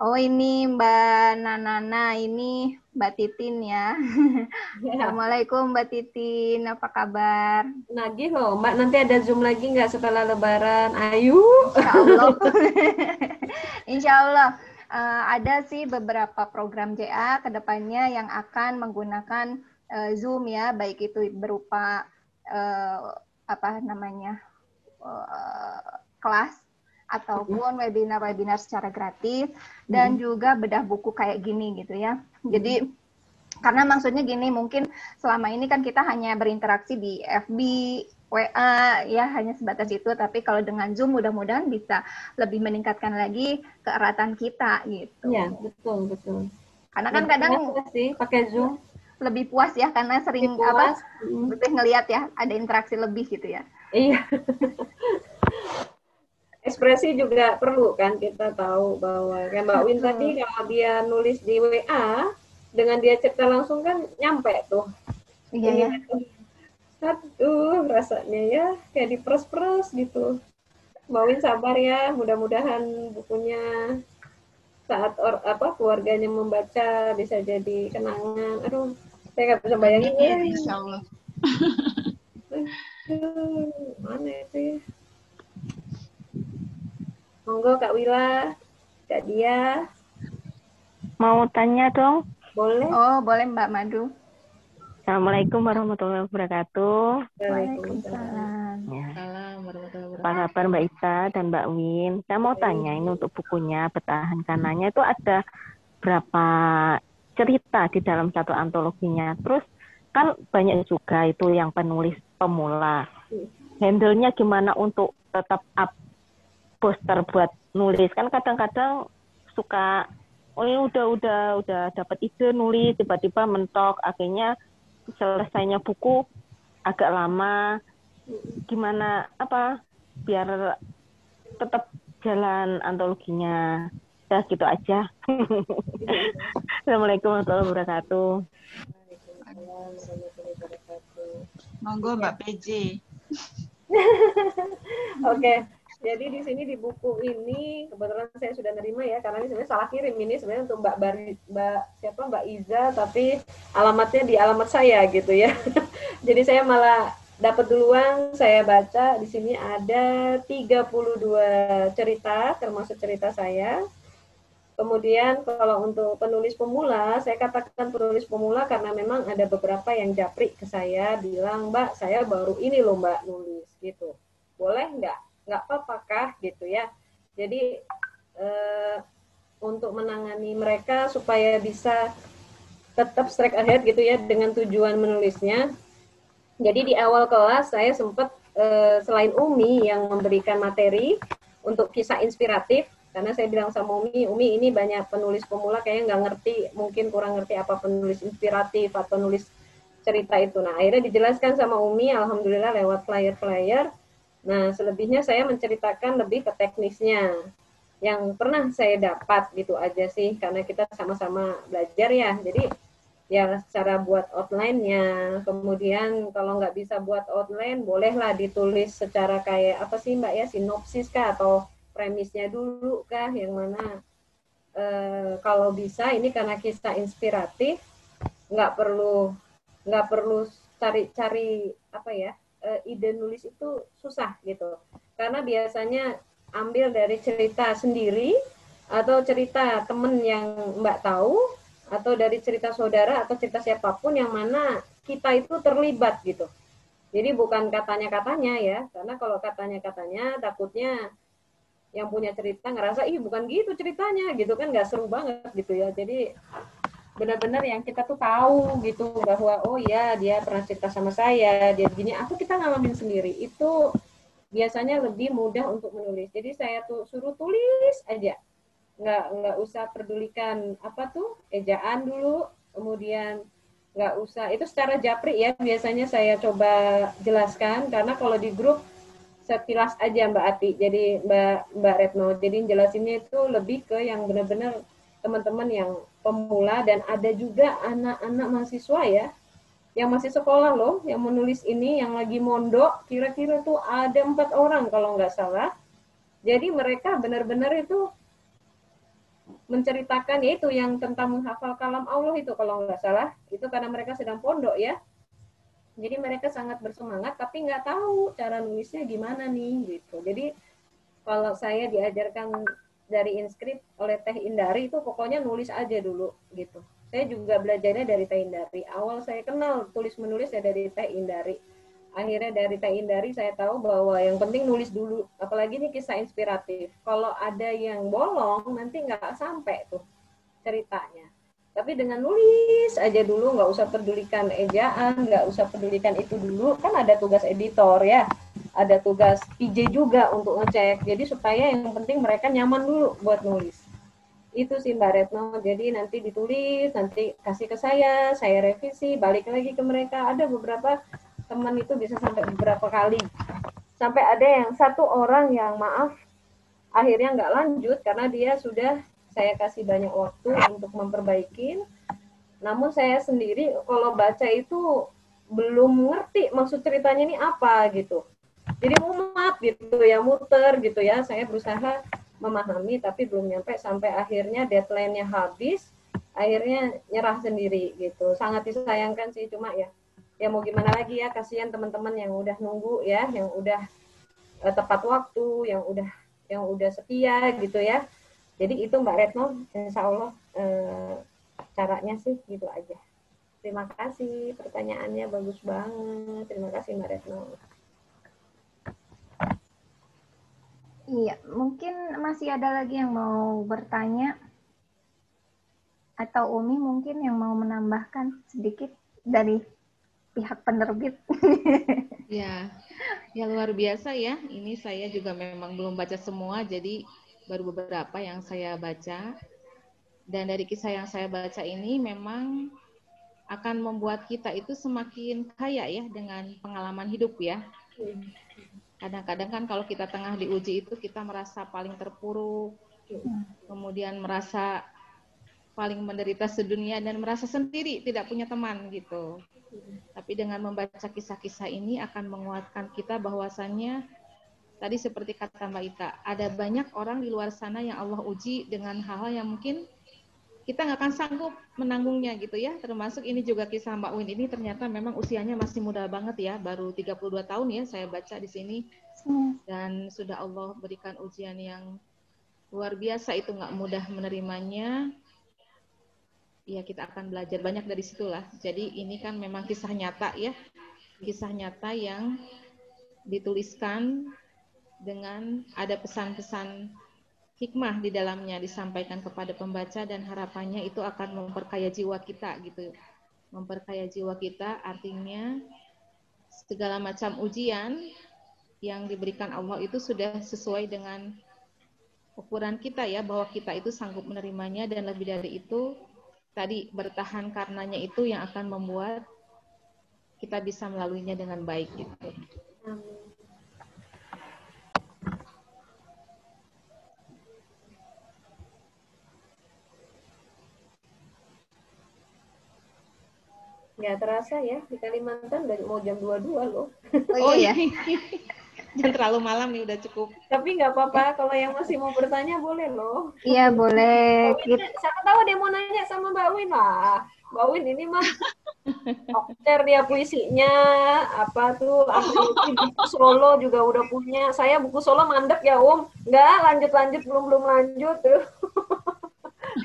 Oh ini Mbak Nanana, ini Mbak Titin ya. ya. Assalamualaikum Mbak Titin, apa kabar? Nagih loh, Mbak nanti ada Zoom lagi nggak setelah Lebaran? Ayu. Insya Allah. Insya Allah. Uh, ada sih beberapa program JA ke depannya yang akan menggunakan uh, Zoom ya, baik itu berupa uh, apa namanya uh, kelas ataupun webinar-webinar secara gratis dan hmm. juga bedah buku kayak gini gitu ya. Jadi karena maksudnya gini mungkin selama ini kan kita hanya berinteraksi di FB WA ya hanya sebatas itu tapi kalau dengan Zoom mudah-mudahan bisa lebih meningkatkan lagi keeratan kita gitu. Iya, betul, betul. Karena kan kadang sih pakai Zoom lebih puas ya karena sering apa hmm. lebih ngelihat ya ada interaksi lebih gitu ya. Iya. Ekspresi juga perlu kan kita tahu bahwa kayak Mbak Win tadi kalau dia nulis di WA dengan dia cerita langsung kan nyampe tuh. Iya ya Aduh, rasanya ya kayak diperes-peres gitu. Mauin sabar ya, mudah-mudahan bukunya saat or, apa keluarganya membaca bisa jadi kenangan. Aduh, saya nggak bisa bayangin ya. Insya Allah. mana itu ya? Monggo Kak Wila, Kak Dia. Mau tanya dong? Boleh. Oh, boleh Mbak Madu. Assalamualaikum warahmatullahi wabarakatuh. Waalaikumsalam. Ya. Apa kabar Mbak Isa dan Mbak Win? Saya mau tanya ini untuk bukunya Bertahan Kanannya itu ada berapa cerita di dalam satu antologinya. Terus kan banyak juga itu yang penulis pemula. Handle-nya gimana untuk tetap up poster buat nulis? Kan kadang-kadang suka oh ini udah udah udah dapat ide nulis tiba-tiba mentok akhirnya selesainya buku agak lama. Gimana apa biar tetap jalan antologinya. Ya gitu aja. Assalamualaikum warahmatullahi wabarakatuh. Monggo Mbak PJ Oke, jadi di sini di buku ini kebetulan saya sudah nerima ya karena ini sebenarnya salah kirim ini sebenarnya untuk Mbak Bari, Mbak siapa Mbak Iza tapi alamatnya di alamat saya gitu ya. Jadi saya malah dapat duluan saya baca di sini ada 32 cerita termasuk cerita saya. Kemudian kalau untuk penulis pemula, saya katakan penulis pemula karena memang ada beberapa yang japri ke saya bilang, "Mbak, saya baru ini loh Mbak nulis." gitu. Boleh nggak nggak apa-apa kah gitu ya. Jadi eh, untuk menangani mereka supaya bisa tetap strike ahead gitu ya dengan tujuan menulisnya. Jadi di awal kelas saya sempat eh, selain Umi yang memberikan materi untuk kisah inspiratif karena saya bilang sama Umi, Umi ini banyak penulis pemula kayaknya nggak ngerti, mungkin kurang ngerti apa penulis inspiratif atau nulis cerita itu. Nah akhirnya dijelaskan sama Umi, alhamdulillah lewat flyer-flyer Nah, selebihnya saya menceritakan lebih ke teknisnya yang pernah saya dapat gitu aja sih karena kita sama-sama belajar ya. Jadi ya cara buat outline-nya. Kemudian kalau nggak bisa buat outline, bolehlah ditulis secara kayak apa sih Mbak ya, sinopsis kah atau premisnya dulu kah yang mana e, kalau bisa ini karena kisah inspiratif nggak perlu nggak perlu cari-cari apa ya uh, ide nulis itu susah gitu. Karena biasanya ambil dari cerita sendiri atau cerita temen yang Mbak tahu atau dari cerita saudara atau cerita siapa pun yang mana kita itu terlibat gitu. Jadi bukan katanya-katanya ya, karena kalau katanya-katanya takutnya yang punya cerita ngerasa ih bukan gitu ceritanya gitu kan nggak seru banget gitu ya. Jadi benar-benar yang kita tuh tahu gitu bahwa oh ya dia pernah cerita sama saya dia begini. Aku kita ngalamin sendiri. Itu biasanya lebih mudah untuk menulis. Jadi saya tuh suruh tulis aja. Nggak nggak usah pedulikan apa tuh ejaan dulu kemudian nggak usah. Itu secara japri ya biasanya saya coba jelaskan. Karena kalau di grup sekilas aja Mbak Ati. Jadi Mbak Mbak Retno. Jadi jelasinnya itu lebih ke yang benar-benar teman-teman yang pemula dan ada juga anak-anak mahasiswa ya yang masih sekolah loh yang menulis ini yang lagi mondok kira-kira tuh ada empat orang kalau nggak salah. Jadi mereka benar-benar itu menceritakan yaitu yang tentang menghafal kalam Allah itu kalau nggak salah. Itu karena mereka sedang pondok ya. Jadi mereka sangat bersemangat tapi nggak tahu cara nulisnya gimana nih gitu. Jadi kalau saya diajarkan dari inskrip oleh Teh Indari itu pokoknya nulis aja dulu gitu. Saya juga belajarnya dari Teh Indari. Awal saya kenal tulis menulis ya dari Teh Indari. Akhirnya dari Teh Indari saya tahu bahwa yang penting nulis dulu. Apalagi ini kisah inspiratif. Kalau ada yang bolong nanti nggak sampai tuh ceritanya. tapi dengan nulis aja dulu nggak usah pedulikan ejaan nggak usah pedulikan itu dulu kan ada tugas editor ya ada tugas PJ juga untuk ngecek. Jadi supaya yang penting mereka nyaman dulu buat nulis. Itu sih Mbak Retno. Jadi nanti ditulis nanti kasih ke saya saya revisi balik lagi ke mereka. Ada beberapa teman itu bisa sampai beberapa kali. Sampai ada yang satu orang yang maaf akhirnya nggak lanjut karena dia sudah saya kasih banyak waktu untuk memperbaiki. Namun saya sendiri kalau baca itu belum ngerti maksud ceritanya ini apa gitu. Jadi mumat gitu ya, muter gitu ya. Saya berusaha memahami tapi belum nyampe sampai akhirnya deadline-nya habis, akhirnya nyerah sendiri gitu. Sangat disayangkan sih cuma ya ya mau gimana lagi ya kasihan teman-teman yang udah nunggu ya, yang udah uh, tepat waktu, yang udah yang udah setia gitu ya jadi itu Mbak Retno, insya Allah eh, caranya sih gitu aja. Terima kasih, pertanyaannya bagus banget. Terima kasih Mbak Retno. Iya, mungkin masih ada lagi yang mau bertanya atau Umi mungkin yang mau menambahkan sedikit dari pihak penerbit. ya, ya luar biasa ya. Ini saya juga memang belum baca semua, jadi baru beberapa yang saya baca. Dan dari kisah yang saya baca ini memang akan membuat kita itu semakin kaya ya dengan pengalaman hidup ya. Kadang-kadang kan kalau kita tengah diuji itu kita merasa paling terpuruk, kemudian merasa paling menderita sedunia dan merasa sendiri tidak punya teman gitu. Tapi dengan membaca kisah-kisah ini akan menguatkan kita bahwasannya tadi seperti kata Mbak Ita, ada banyak orang di luar sana yang Allah uji dengan hal-hal yang mungkin kita nggak akan sanggup menanggungnya gitu ya. Termasuk ini juga kisah Mbak Win ini ternyata memang usianya masih muda banget ya, baru 32 tahun ya saya baca di sini. Dan sudah Allah berikan ujian yang luar biasa itu nggak mudah menerimanya. Ya kita akan belajar banyak dari situlah. Jadi ini kan memang kisah nyata ya, kisah nyata yang dituliskan dengan ada pesan-pesan hikmah di dalamnya disampaikan kepada pembaca dan harapannya itu akan memperkaya jiwa kita gitu. Memperkaya jiwa kita artinya segala macam ujian yang diberikan Allah itu sudah sesuai dengan ukuran kita ya bahwa kita itu sanggup menerimanya dan lebih dari itu tadi bertahan karenanya itu yang akan membuat kita bisa melaluinya dengan baik gitu. Amin. Nggak terasa ya, di Kalimantan udah mau jam 22 loh. Oh iya? Jangan terlalu malam nih, udah cukup. Tapi nggak apa-apa, kalau yang masih mau bertanya boleh loh. Iya, boleh. Kita... Siapa tahu dia mau nanya sama Mbak Win lah. Mbak Win ini mah Okter dia puisinya, apa tuh, buku solo juga udah punya. Saya buku solo mandek ya Om. Nggak, lanjut-lanjut, belum-belum lanjut tuh.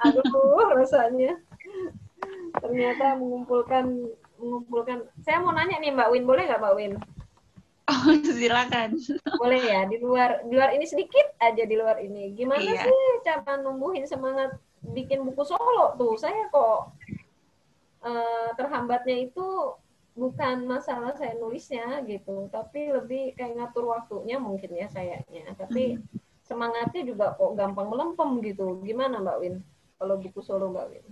Aduh, rasanya ternyata mengumpulkan mengumpulkan. Saya mau nanya nih Mbak Win, boleh nggak Mbak Win? Oh, silakan. Boleh ya, di luar di luar ini sedikit aja di luar ini. Gimana iya. sih cara numbuhin semangat bikin buku solo tuh? Saya kok uh, terhambatnya itu bukan masalah saya nulisnya gitu, tapi lebih kayak ngatur waktunya mungkin ya sayanya. Tapi hmm. semangatnya juga kok gampang melempem gitu. Gimana Mbak Win? Kalau buku solo Mbak Win?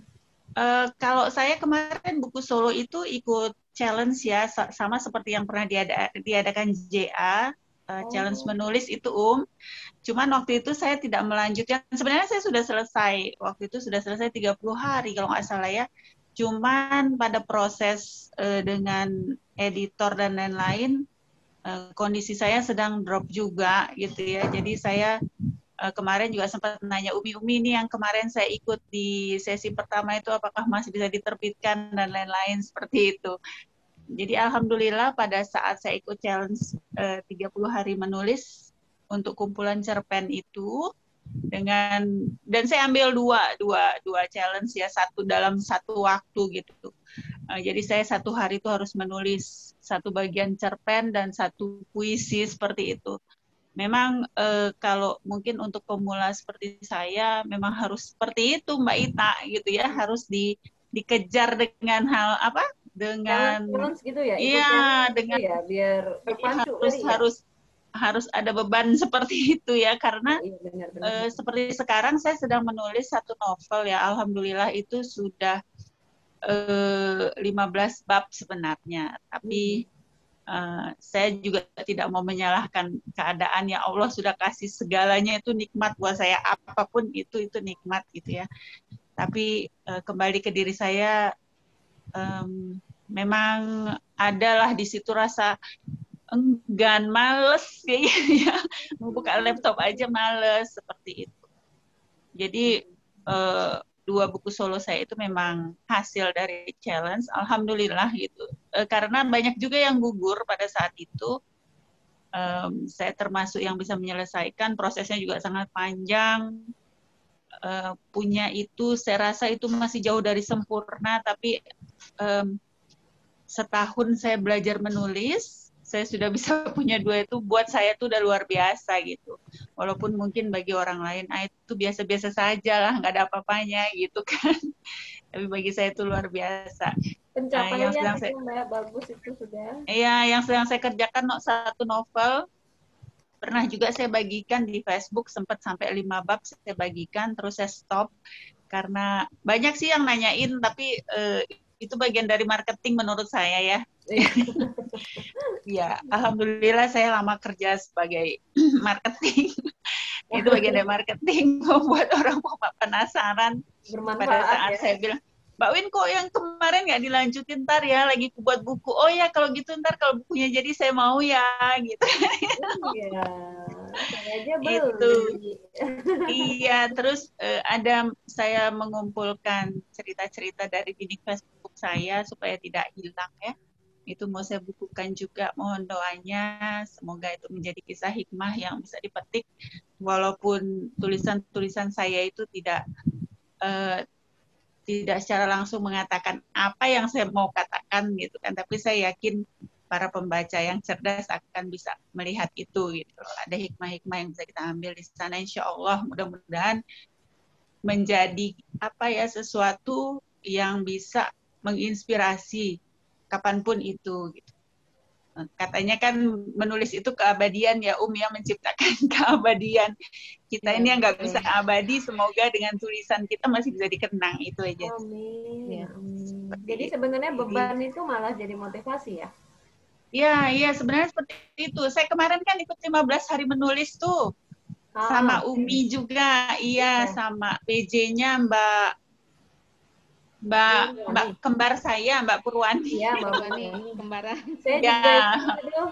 Uh, kalau saya kemarin buku solo itu ikut challenge ya, sama seperti yang pernah diada diadakan JA, uh, eh, oh. challenge menulis itu Um. Cuman waktu itu saya tidak melanjutkan. Sebenarnya saya sudah selesai. Waktu itu sudah selesai 30 hari kalau nggak salah ya. Cuman pada proses uh, dengan editor dan lain-lain, uh, kondisi saya sedang drop juga gitu ya. Jadi saya uh, kemarin juga sempat nanya Umi-Umi ini yang kemarin saya ikut di sesi pertama itu apakah masih bisa diterbitkan dan lain-lain seperti itu. Jadi alhamdulillah pada saat saya ikut challenge eh, uh, 30 hari menulis untuk kumpulan cerpen itu dengan dan saya ambil dua dua dua challenge ya satu dalam satu waktu gitu. Uh, jadi saya satu hari itu harus menulis satu bagian cerpen dan satu puisi seperti itu memang uh, kalau mungkin untuk pemula seperti saya memang harus seperti itu Mbak Ita gitu ya. Harus di dikejar dengan hal apa? Dengan gitu ya iya dengan ya biar terpacu harus ya. harus harus ada beban seperti itu ya. Karena iya, benar, benar. Uh, seperti sekarang saya sedang menulis satu novel ya. Alhamdulillah itu sudah uh, 15 bab sebenarnya. Tapi hmm uh, saya juga tidak mau menyalahkan keadaan. Ya Allah sudah kasih segalanya itu nikmat buat saya. Apa pun itu itu nikmat gitu ya. Tapi uh, kembali ke diri saya um, memang adalah di situ rasa enggan males kayaknya ya. Membuka laptop aja males seperti itu. Jadi uh, dua buku solo saya itu memang hasil dari challenge, alhamdulillah gitu. E, karena banyak juga yang gugur pada saat itu. Um, saya termasuk yang bisa menyelesaikan, prosesnya juga sangat panjang. Uh, punya itu, saya rasa itu masih jauh dari sempurna, tapi um, setahun saya belajar menulis, saya sudah bisa punya dua itu buat saya itu udah luar biasa gitu. Walaupun mungkin bagi orang lain ah itu biasa-biasa saja lah, nggak ada apa-apanya gitu kan. Tapi bagi saya itu luar biasa. Pencapaiannya nah, yang sedang saya, bagus itu sudah. Iya, yang sedang saya kerjakan satu novel pernah juga saya bagikan di Facebook sempat sampai lima bab saya bagikan terus saya stop karena banyak sih yang nanyain tapi uh, itu bagian dari marketing menurut saya ya ya, alhamdulillah saya lama kerja sebagai marketing. itu bagian dari marketing membuat orang penasaran. Pada saat ya. saya bilang, Mbak Win kok yang kemarin nggak dilanjutin ntar ya lagi buat buku. Oh ya kalau gitu ntar kalau bukunya jadi saya mau ya gitu. Iya. itu. iya terus uh, ada saya mengumpulkan cerita-cerita dari Facebook saya supaya tidak hilang ya. Itu mau saya bukukan juga mohon doanya. Semoga itu menjadi kisah hikmah yang bisa dipetik. Walaupun tulisan-tulisan saya itu tidak uh, tidak secara langsung mengatakan apa yang saya mau katakan gitu kan. Tapi saya yakin para pembaca yang cerdas akan bisa melihat itu gitu. Ada hikmah-hikmah yang bisa kita ambil di sana. Insya Allah mudah-mudahan menjadi apa ya sesuatu yang bisa menginspirasi kapan pun itu gitu. Katanya kan menulis itu keabadian ya Um ya menciptakan keabadian. Kita ya, ini yang nggak bisa abadi, semoga dengan tulisan kita masih bisa dikenang itu aja. Amin. Ya. Amin. Jadi sebenarnya beban itu malah jadi motivasi ya? Iya, iya sebenarnya seperti itu. Saya kemarin kan ikut 15 hari menulis tuh. Ah, sama Umi juga, iya, sama PJ-nya Mbak Mbak iya, Mbak kembar saya, Mbak Purwani. Iya, Mbak Purwani, kembaran. Saya ya. juga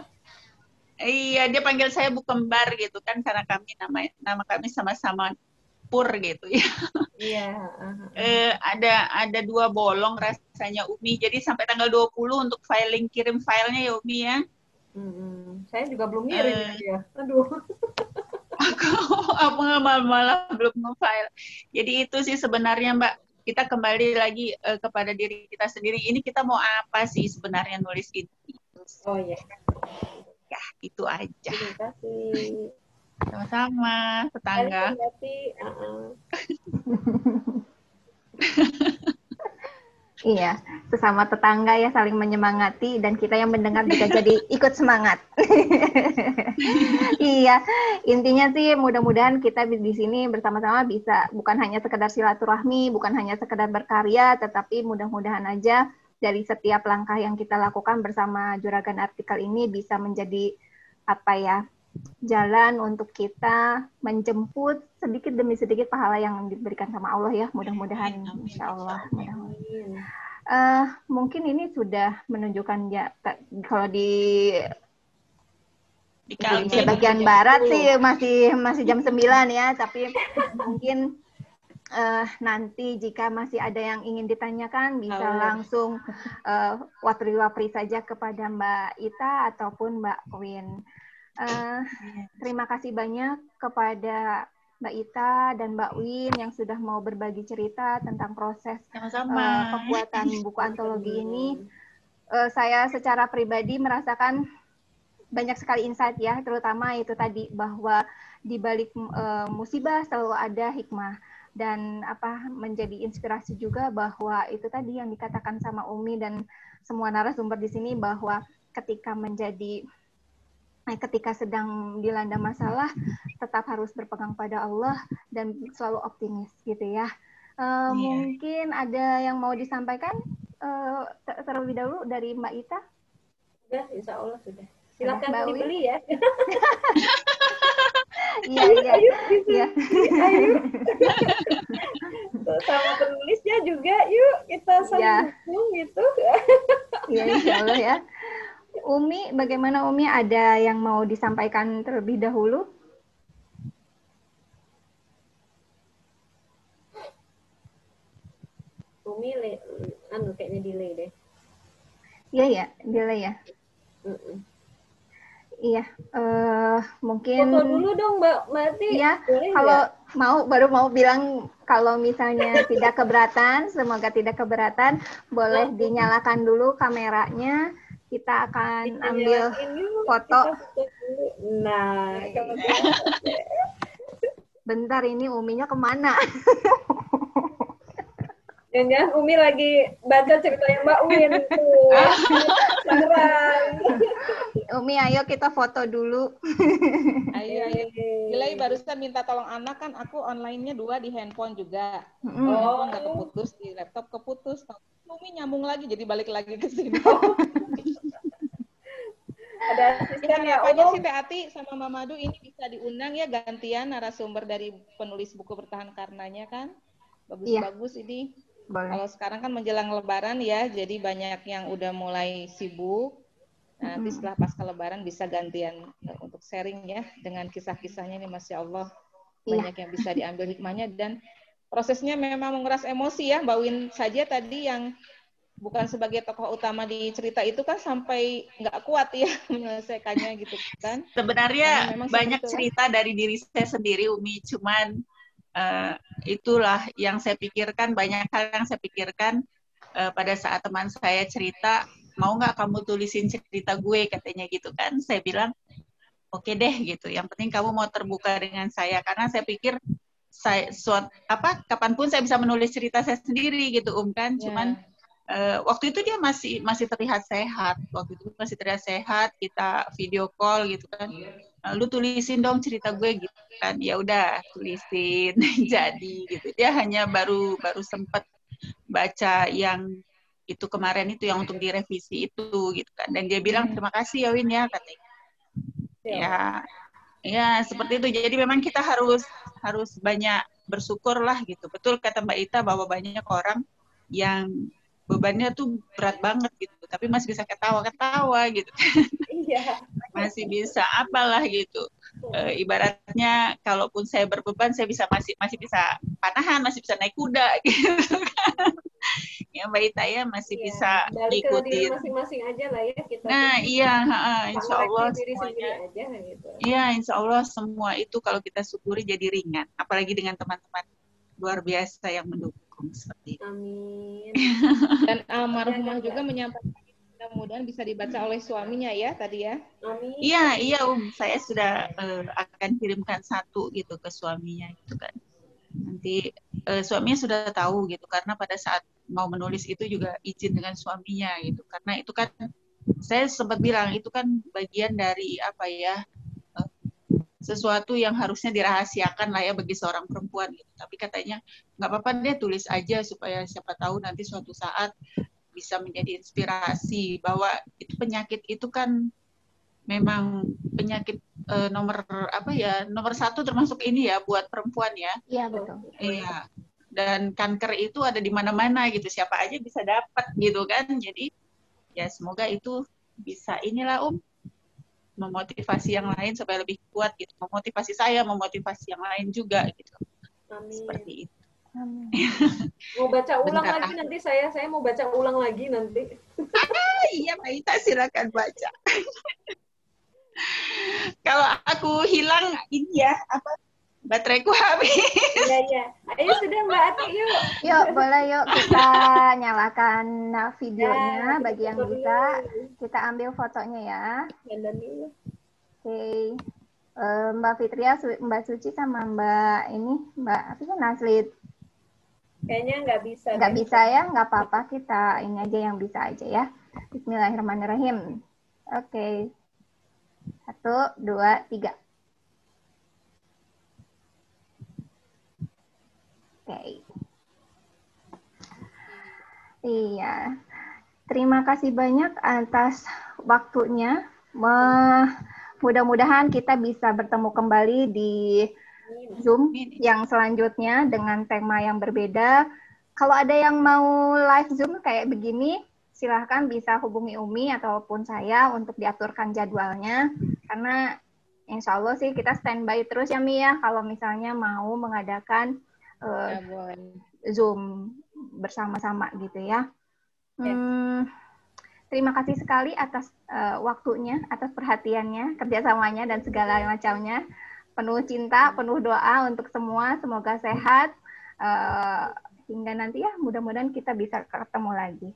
Iya, dia panggil saya Bu Kembar gitu kan karena kami nama nama kami sama-sama Pur gitu ya. Iya. Uh-huh. eh, ada ada dua bolong rasanya Umi. Jadi sampai tanggal 20 untuk filing kirim filenya ya Umi ya. Hmm, saya juga belum ngirim uh, ya. Aduh. aku apa malah, malah belum nge-file. Jadi itu sih sebenarnya Mbak kita kembali lagi uh, kepada diri kita sendiri. Ini kita mau apa sih sebenarnya nulis ini? Oh iya. Ya, itu aja. Terima kasih. Sama-sama, tetangga. Terima kasih. Uh -uh. Iya, sesama tetangga ya saling menyemangati dan kita yang mendengar juga jadi ikut semangat. iya, intinya sih mudah-mudahan kita di sini bersama-sama bisa bukan hanya sekedar silaturahmi, bukan hanya sekedar berkarya, tetapi mudah-mudahan aja dari setiap langkah yang kita lakukan bersama Juragan Artikel ini bisa menjadi apa ya jalan untuk kita menjemput sedikit demi sedikit pahala yang diberikan sama Allah ya. Mudah-mudahan insya Allah mudah-mudahan. Uh, mungkin ini sudah menunjukkan ya kalau di di Indonesia bagian barat sih masih masih jam 9 ya tapi mungkin uh, nanti jika masih ada yang ingin ditanyakan bisa oh. langsung uh, wapri-wapri saja kepada Mbak Ita ataupun Mbak Win. Uh, terima kasih banyak kepada Mbak Ita dan Mbak Win yang sudah mau berbagi cerita tentang proses Uh, pembuatan buku antologi ini. Uh, saya secara pribadi merasakan banyak sekali insight ya, terutama itu tadi bahwa di balik uh, musibah selalu ada hikmah. Dan apa menjadi inspirasi juga bahwa itu tadi yang dikatakan sama Umi dan semua narasumber di sini bahwa ketika menjadi eh, ketika sedang dilanda masalah tetap harus berpegang pada Allah dan selalu optimis gitu ya. Uh, yeah. Mungkin ada yang mau disampaikan uh, terlebih dahulu dari Mbak Ita? Sudah, Insya Allah sudah. Silakan Mbak dibeli ya. Iya, iya. Ayo, iya. ayo. Sama penulisnya juga, yuk kita saling ya. dukung gitu. Iya, Insya Allah ya. Umi, bagaimana Umi? Ada yang mau disampaikan terlebih dahulu? Umi, le, anu kayaknya delay deh. Iya ya, delay ya. Mm -mm. Iya, uh, mungkin. Foto dulu dong, Mbak Mati. Iya, kalau gak? mau baru mau bilang kalau misalnya tidak keberatan, semoga tidak keberatan, boleh dinyalakan dulu kameranya kita akan kita ambil foto. Nah, bentar ini uminya ke mana? Jangan Umi lagi baca ceritanya Mbak Win tuh. Umi, ayo kita foto dulu. ayo, ayo. Gilai barusan minta tolong anak kan aku online-nya dua di handphone juga. Mm. Oh, nggak keputus di laptop keputus. Umi nyambung lagi jadi balik lagi ke sini. ada asisten ya aja sih Teh Ati sama Mamadu ini bisa diundang ya gantian narasumber dari penulis buku bertahan karenanya kan bagus-bagus iya. ini Boleh. kalau sekarang kan menjelang lebaran ya jadi banyak yang udah mulai sibuk nah, nanti setelah pasca lebaran bisa gantian uh, untuk sharing ya dengan kisah-kisahnya ini masya Allah iya. banyak yang bisa diambil hikmahnya dan prosesnya memang menguras emosi ya Mbak Win saja tadi yang bukan sebagai tokoh utama di cerita itu kan sampai nggak kuat ya menyelesaikannya gitu kan. Sebenarnya banyak cerita dari diri saya sendiri Umi, cuman uh, itulah yang saya pikirkan banyak hal yang saya pikirkan uh, pada saat teman saya cerita mau nggak kamu tulisin cerita gue katanya gitu kan. Saya bilang oke okay deh gitu. Yang penting kamu mau terbuka dengan saya karena saya pikir saya suat apa kapan pun saya bisa menulis cerita saya sendiri gitu um kan. Yeah. cuman uh, waktu itu dia masih masih terlihat sehat. Waktu itu masih terlihat sehat kita video call gitu kan. Uh, lu tulisin dong cerita gue gitu kan. Ya udah tulisin. Jadi gitu. Dia hanya baru baru sempat baca yang itu kemarin itu yang untuk direvisi itu gitu kan. Dan dia bilang hmm. terima kasih ya Win ya katanya. Ya ya, seperti itu. Jadi memang kita harus harus banyak bersyukur lah gitu. Betul kata Mbak Ita bahwa banyak orang yang bebannya tuh berat banget gitu tapi masih bisa ketawa-ketawa gitu. Iya. Masih bisa apalah gitu e, ibaratnya kalaupun saya berbeban saya bisa masih masih bisa panahan masih bisa naik kuda gitu kan ya Mbak Ita ya masih iya, bisa ikuti masing-masing aja lah ya kita nah iya ha, insya Allah semuanya aja, gitu. iya insya Allah semua itu kalau kita syukuri jadi ringan apalagi dengan teman-teman luar biasa yang mendukung seperti itu. Amin. Dan almarhumah juga menyampaikan mudah-mudahan bisa dibaca oleh suaminya ya tadi ya. Amin. Iya, iya Um, saya sudah uh, akan kirimkan satu gitu ke suaminya gitu kan. Nanti uh, suaminya sudah tahu gitu karena pada saat mau menulis itu juga izin dengan suaminya gitu. Karena itu kan saya sempat bilang itu kan bagian dari apa ya sesuatu yang harusnya dirahasiakan lah ya bagi seorang perempuan gitu. Tapi katanya nggak apa-apa deh tulis aja supaya siapa tahu nanti suatu saat bisa menjadi inspirasi bahwa itu penyakit itu kan memang penyakit uh, nomor apa ya nomor satu termasuk ini ya buat perempuan ya. Iya betul. Iya. Dan kanker itu ada di mana-mana gitu siapa aja bisa dapat gitu kan. Jadi ya semoga itu bisa inilah Om memotivasi yang lain supaya lebih kuat gitu memotivasi saya memotivasi yang lain juga gitu Amin. seperti itu Amin. mau baca ulang Bentar. lagi nanti saya saya mau baca ulang lagi nanti ah, iya Mbak Ita silakan baca kalau aku hilang ini ya apa bateraiku habis. Iya, iya. Ayo sudah Mbak Ati, yuk. Yuk, boleh yuk kita nyalakan videonya ya, bagi yang bisa. Kita ambil fotonya ya. Dandan dulu. okay. uh, Mbak Fitria, Mbak Suci sama Mbak ini Mbak apa sih Naslit? Kayaknya nggak bisa. Nggak bisa ya, nggak apa-apa kita ini aja yang bisa aja ya. Bismillahirrahmanirrahim. Oke. Okay. Satu, dua, tiga. Oke. Okay. Iya. Terima kasih banyak atas waktunya. Mudah-mudahan kita bisa bertemu kembali di Zoom yang selanjutnya dengan tema yang berbeda. Kalau ada yang mau live Zoom kayak begini, silahkan bisa hubungi Umi ataupun saya untuk diaturkan jadwalnya. Karena insya Allah sih kita standby terus ya Mi ya kalau misalnya mau mengadakan uh, Zoom bersama-sama gitu ya. Hmm, terima kasih sekali atas uh, waktunya, atas perhatiannya, kerjasamanya dan segala macamnya. Penuh cinta, penuh doa untuk semua, semoga sehat. Uh, hingga nanti ya, mudah-mudahan kita bisa ketemu lagi.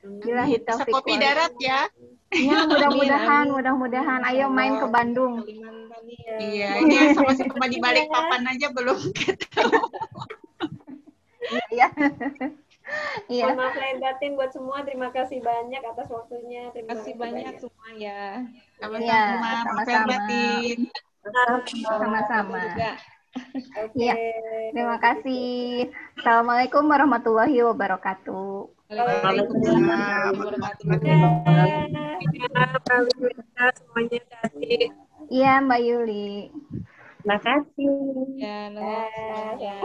Bila bisa kopi darat ya. Ya, mudah-mudahan, mudah-mudahan. Ayo main ke Bandung. Iya, ini sama-sama di balik papan aja belum ketemu. Iya. Iya. Mohon maaf lahir batin buat semua. Terima kasih banyak atas waktunya. Terima kasih banyak, banyak semua ya. Sama-sama. Sama-sama. Sama-sama. Iya. Terima kasih. Assalamualaikum warahmatullahi wabarakatuh. Waalaikumsalam warahmatullahi wabarakatuh. Semuanya cantik. Iya, Mbak Yuli. Terima kasih. Ya, ya.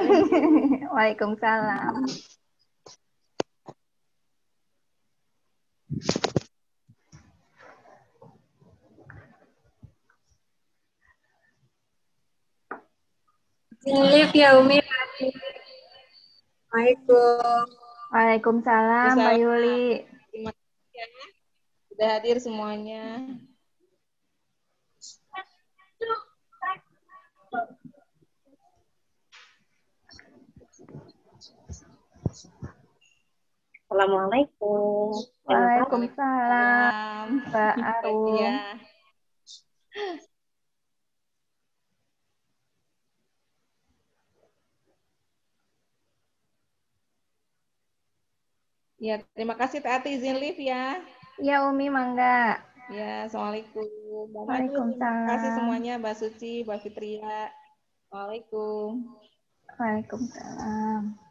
Waalaikumsalam. Live ya Umi. Assalamualaikum. Waalaikumsalam Mbak Yuli. Terima kasih ya. Sudah hadir semuanya. Assalamualaikum. Waalaikumsalam, Mbak Arum. Ya. Ya, terima kasih Tati izin live ya. Ya, Umi mangga. Ya, Assalamualaikum. Waalaikumsalam. Terima kasih semuanya, Mbak Suci, Mbak Fitria. Waalaikum. Waalaikumsalam.